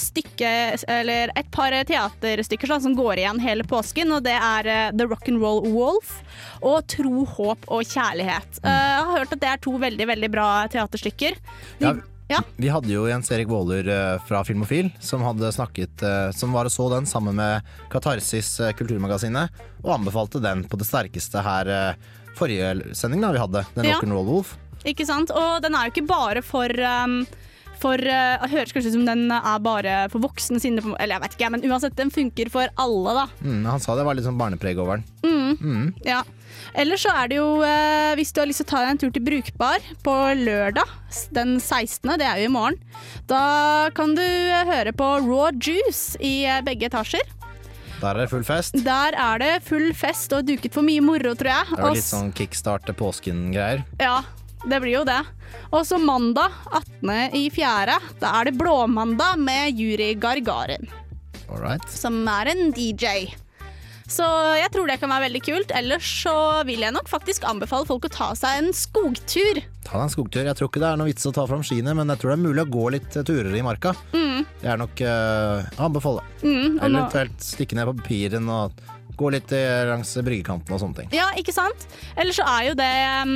stykke, eller et par teaterstykker sånn, som går igjen hele påsken, og det er The Rock'n'Roll Wolf og Tro, håp og kjærlighet. Uh, jeg har hørt at det er to veldig, veldig bra teaterstykker. De, Ja, Vi hadde jo Jens Erik Våler eh, fra Filmofil som snakket eh, Som var og så den sammen med Katarsis Kulturmagasinet, og anbefalte den på det sterkeste her forrige sending da vi hadde. Den Ja. Rock'n'Roll Wolf. Ikke sant? Og den er jo ikke bare for um, for uh, Det høres kanskje ut som den er bare for voksne sine, eller jeg vet ikke, men uansett, den funker for alle, da. Mm, han sa det var litt sånn barnepreg over den. Mm. Mm. Ja. Ellers så er det jo, uh, hvis du har lyst til å ta deg en tur til Brukbar på lørdag den 16., det er jo i morgen, da kan du eh, høre på Raw Juice i begge etasjer. Der er det full fest. Der er det full fest og duket for mye moro, tror jeg. Det er jo litt sånn kickstart til påsken-greier. Ja, det blir jo det. Og så mandag 18. i fjerde, da er det Blåmandag med Juri Gargarin, Alright. som er en DJ. Så jeg tror det kan være veldig kult. Ellers så vil jeg nok faktisk anbefale folk å ta seg en skogtur. Ta deg en skogtur. Jeg tror ikke det er noe vits å ta fram skiene, men jeg tror det er mulig å gå litt eh, turer i marka. Mm. Det er nok uh, anbefale. Mm, Eller eventuelt stikke ned på papiren og gå litt eh, langs bryggekanten og sånne ting. Ja, ikke sant? Ellers så er jo det um,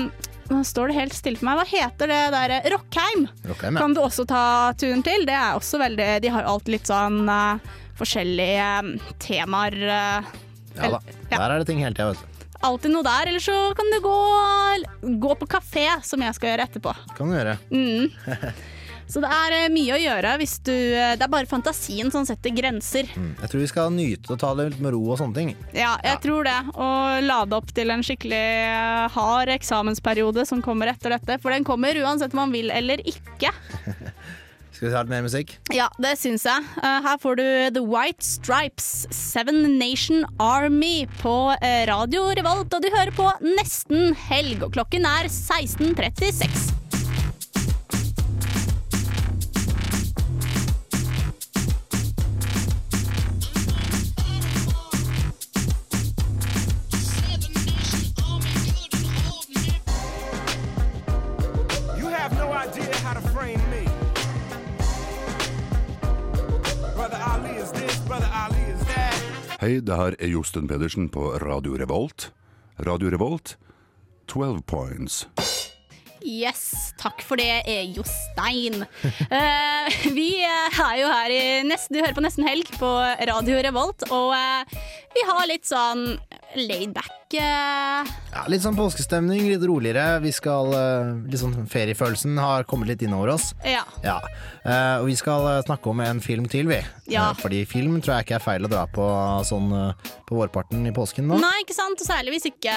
Nå står det helt stille for meg. Hva heter det der? Rockheim. Rockheim, ja. Kan du også ta turen til. Det er også veldig De har alt alltid litt sånn uh, forskjellige um, temaer. Uh, Ja da. Der er det ting hele tida, vet du. alltid noe der. Eller så kan du gå, gå på kafé, som jeg skal gjøre etterpå. Kan du gjøre. Mm. Så det er eh, mye å gjøre hvis du eh, Det er bare fantasien som setter grenser. Mm. Jeg tror vi skal nyte og ta det litt med ro og sånne ting. Ja, jeg tror det. Og lade opp til en skikkelig eh, hard eksamensperiode som kommer etter dette. For den kommer uansett om man vil eller ikke. Skal vi ta litt mer musikk? Ja, det syns jeg. Her får du The White Stripes, Seven Nation Army på Radio Revolt. Og du hører på Nesten helg, og klokken er 16.36. Hei, det her er Josten Pedersen på Radio Revolt. Radio Revolt, 12 points. Yes, takk for det, Jostein. Uh, vi er jo her i nesten, Du hører på Nesten helg på Radio Revolt, og uh, vi har litt sånn laidback uh, Ja, litt sånn påskestemning, litt roligere. Vi skal, eh, litt sånn Feriefølelsen har kommet litt innover oss. Ja. Ja, eh, og vi skal eh, snakke om en film til, vi. Ja. Fordi film tror jeg ikke er feil å dra på sånn på vårparten i påsken nå. Nei, ikke sant? Og særlig hvis, ikke,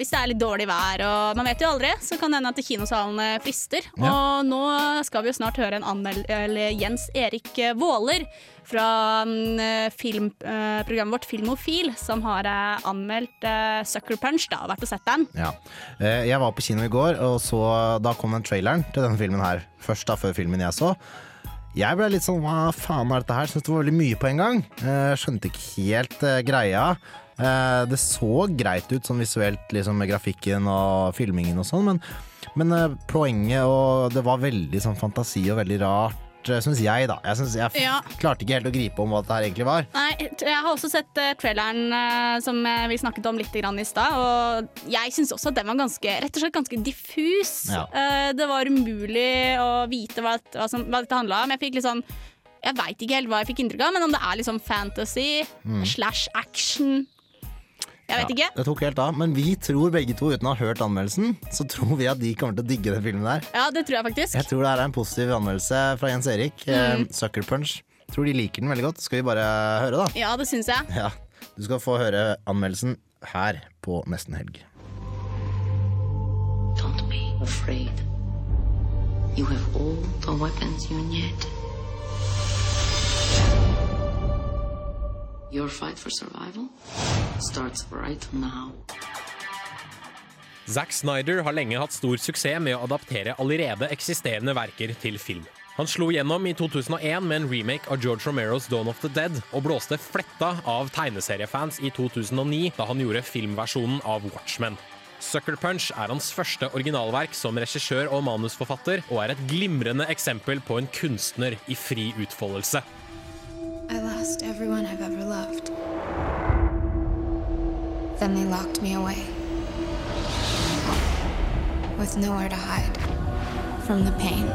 hvis det er litt dårlig vær. Og man vet jo aldri, så kan det hende at kinosalene frister. Ja. Og nå skal vi jo snart høre en anmeld... Jens Erik Våler fra mm, filmprogrammet vårt Filmofil, som har anmeldt Sucker Punch, da, vært og sett den. Ja. Eh, Jeg var på kino i går, og så, da kom den traileren til denne filmen her. Først da, før filmen jeg så. Jeg ble litt sånn hva faen er dette her? Syns det var veldig mye på en gang. Eh, Skjønte ikke helt eh, greia. Det så greit ut sånn visuelt liksom med grafikken og filmingen og sånn, men, men poenget og det var veldig sånn fantasi og veldig rart, syns jeg, da. Jeg, synes jeg Ja. klarte ikke helt å gripe om hva det her egentlig var. Nei, jeg har også sett uh, traileren uh, som eh, vi snakket om litt grann i stad, og jeg syns også at den var ganske, rett og slett ganske diffus. Ja. Uh, det var umulig å vite hva, hva, som, hva dette handla om. Jeg fikk litt sånn Jeg veit ikke helt hva jeg fikk inntrykk av, men om det er liksom fantasy Mm. slash action Jeg vet ikke. Det tok helt av, men vi tror begge to, uten å ha hørt anmeldelsen, så tror vi at de kommer til å digge den filmen der. Ja, det tror jeg faktisk. Jeg tror det er en positiv anmeldelse fra Jens Erik. Mm. Sucker Punch. Tror de liker den veldig godt. Skal vi bare høre, da? Ja, det syns jeg. Ja. Du skal få høre anmeldelsen her på Nesten Helg. Don't be afraid. You have all the weapons you need. Your fight for survival starts right now. Zack Snyder har lenge hatt stor suksess med å adaptere allerede eksisterende verker til film. Han slo gjennom i 2001 med en remake av George Romeros Dawn of the Dead, og blåste fletta av tegneseriefans i 2009 da han gjorde filmversjonen av Watchmen. Sucker Punch er hans første originalverk som regissør og manusforfatter, og er et glimrende eksempel på en kunstner i fri utfoldelse. I lost everyone I've ever loved. Then they locked me away. With nowhere to hide from the pain.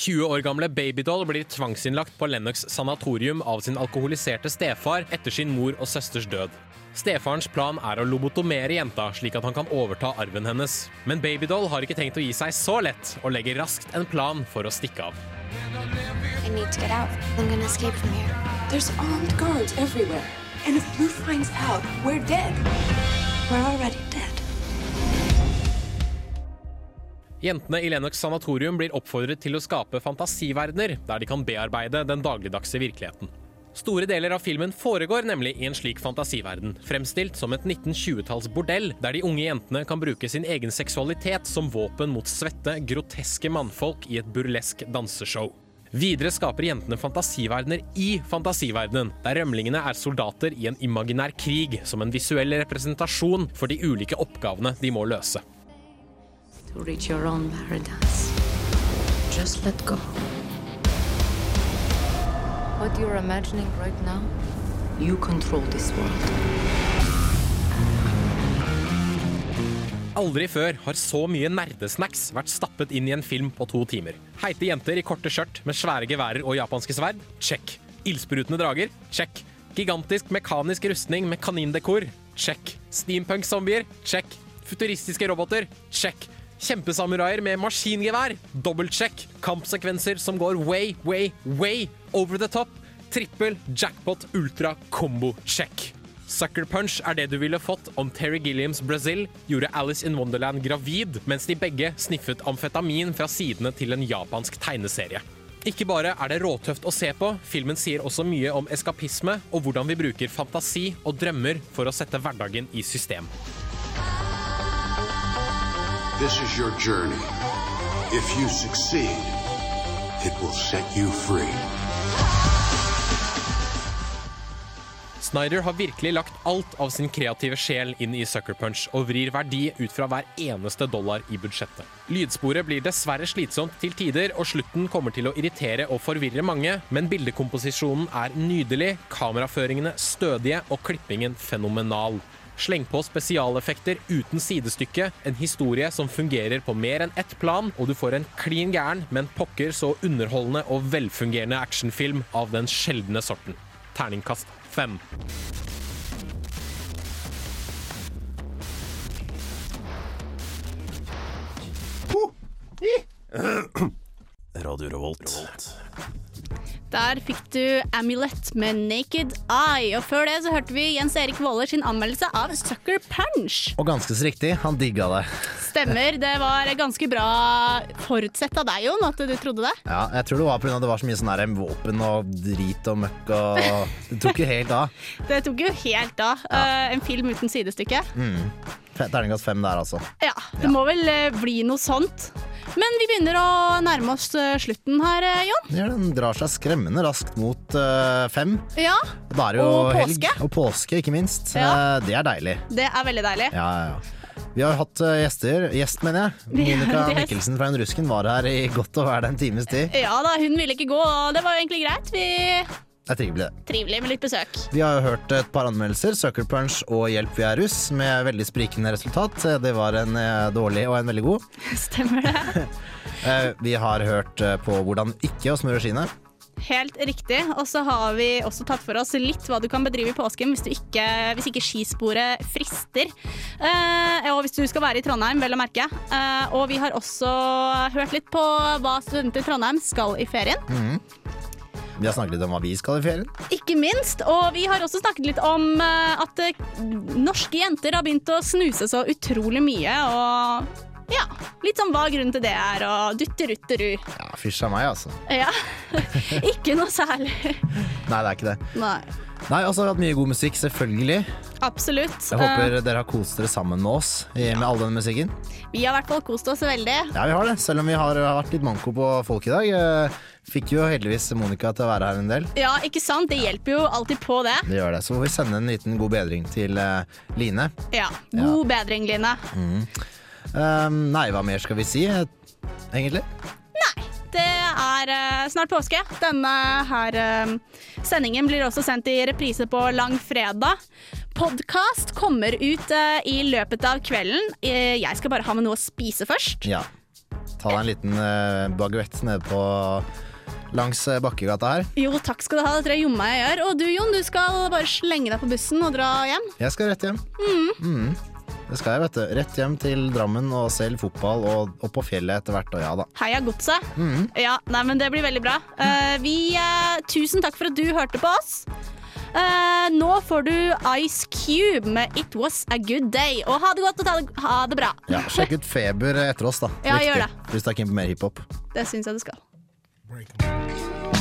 20 år gamle Babydoll blir tvangsinnlagt på Lennox sanatorium av sin alkoholiserte stefar etter sin mor og søsters død. Stefarens plan er å lobotomere jenta, slik at han kan overta arven hennes. Men Babydoll har ikke tenkt å gi seg så lett, og legger raskt en plan for å stikke av. I need to get out. I'm gonna escape from here. There's armed guards everywhere. And if Blue finds out, we're dead. We're already dead. Jentene i Lennox sanatorium blir oppfordret til å skape fantasiverdener der de kan bearbeide den dagligdagse virkeligheten. Store deler av filmen foregår nemlig i en slik fantasiverden, fremstilt som et 1920-talls bordell, der de unge jentene kan bruke sin egen seksualitet som våpen mot svette, groteske mannfolk i et burlesk danseshow. Videre skaper jentene fantasiverdener i fantasiverdenen, der rømlingene er soldater i en imaginær krig som en visuell representasjon for de ulike oppgavene de må løse. To reach your own paradise, just let go. What you're imagining right now, you control this world. Aldri før har så mye nerdesnacks vært stappet inn i en film på to timer. Heite jenter i korte skjørt med svære geværer og japanske sverd? Check. Ildsprutende drager? Check. Gigantisk mekanisk rustning med kanindekor? Check. Steampunk-zombier? Check. Futuristiske roboter? Check. Kjempesamuraier med maskingevær? Dobbeltsjekk. Kampsekvenser som går way, way, way over the top? Trippel, jackpot, ultra, combo, check. Sucker Punch er det du ville fått om Terry Gilliams Brazil gjorde Alice in Wonderland gravid, mens de begge sniffet amfetamin fra sidene til en japansk tegneserie. Ikke bare er det råtøft å se på, filmen sier også mye om eskapisme og hvordan vi bruker fantasi og drømmer for å sette hverdagen i system. This is your journey. If you succeed, it will set you free. Snyder har virkelig lagt alt av sin kreative sjel inn i Sucker Punch og vrir verdi ut fra hver eneste dollar i budsjettet. Lydsporet blir dessverre slitsomt til tider, og slutten kommer til å irritere og forvirre mange, men bildekomposisjonen er nydelig, kameraføringene stødige og klippingen fenomenal. Sleng på spesialeffekter uten sidestykke, en historie som fungerer på mer enn ett plan, og du får en klin gæren, men pokker så underholdende og velfungerende actionfilm av den sjeldne sorten. Terningkast fem. Radio Revolt. Der fikk du Amulet med Naked Eye. Og før det så hørte vi Jens Erik Våler sin anmeldelse av Sucker Punch. Og ganske så riktig, han digga det. Stemmer. Det var ganske bra forutsett av deg, Jon, at du trodde det. Ja, jeg tror det var pga. det var så mye sånn her våpen og drit og møkk og Det tok jo helt av. Det tok jo helt av. Eh, en film uten sidestykke. Mm. Terningkast fem der, altså. Ja, det må vel eh, bli noe sånt. Men vi begynner å nærme oss eh, slutten her, eh, Jon. Ja, den drar seg skremmende raskt mot eh, fem. Ja, Da er det jo Og helg. påske. Og påske, ikke minst. Ja. Eh, Det er deilig. det er veldig deilig. Ja, ja, ja. Vi har hatt eh, gjester. Gjest, mener jeg. Vi har Monica gjest. Mikkelsen fra En Rusken var her i godt og vel en times tid. Ja da, hun ville ikke gå, og det var jo egentlig greit. Vi Det er trivelig, det. Trivelig med litt besøk. Vi har jo hørt et par anmeldelser, Sucker Punch og Hjelp vi er russ, med veldig sprikende resultat. Det var en eh, dårlig og en veldig god. Stemmer det. Eh, Vi har hørt eh, på hvordan ikke å smøre skiene. Helt riktig. Og så har vi også tatt for oss litt hva du kan bedrive i påsken hvis, du ikke, hvis ikke skisporet frister. Eh, og hvis du skal være i Trondheim, vel å merke. Eh, og vi har også hørt litt på hva studenter i Trondheim skal i ferien. Mhm. Vi har snakket litt om hva vi skal i ferien. Ikke minst. Og vi har også snakket litt om eh, at eh, norske jenter har begynt å snuse så utrolig mye. Og ja, litt sånn hva grunnen til det er, og dutterutteru. Ja, Fysj av meg, altså. Ja. ikke noe særlig. Nei, det er ikke det. Nei. Nei, også har vi hatt mye god musikk, selvfølgelig. Absolutt. Jeg håper uh, dere har kost dere sammen med oss med med all denne musikken. vi har i hvert fall kost oss veldig. Ja, vi har det, selv om vi har vært litt manko på folk i dag. Eh, Fikk jo heldigvis Monica til å være her en del. Ja, ikke sant? Det hjelper jo alltid på det. Det gjør det. Så får vi sende en liten god bedring til uh, Line. Ja. God bedring, Line. Mm. Um, nei, hva mer skal vi si, egentlig? Nei. Det er uh, snart påske. Denne her uh, sendingen blir også sendt i reprise på langfredag. Podkast kommer ut eh, i løpet av kvelden. Eh, jeg skal bare ha med noe å spise først. Ja. Ta deg en liten baguett nede på langs eh, Bakkegata her. Jo, takk skal du ha. Det tror jeg jomma jeg gjør. Og du, Jon, du skal bare slenge deg på bussen og dra hjem. Jeg skal rett hjem. Mm. Mm. Det skal jeg, vet du. Rett hjem til Drammen og se litt fotball og opp på fjellet etter hvert, og ja da. Heia godset. Mm. Ja, nei, men det blir veldig bra. Uh, vi, uh, tusen takk for at du hørte på oss. Uh, nå får du Ice Cube med It Was A Good Day. Og ha det godt og ha det bra. Ja, Sjekk ut Feber etter oss, da. Ja, Viktig. gjør det. Hvis du er keen på mer hiphop. Det syns jeg du skal. break.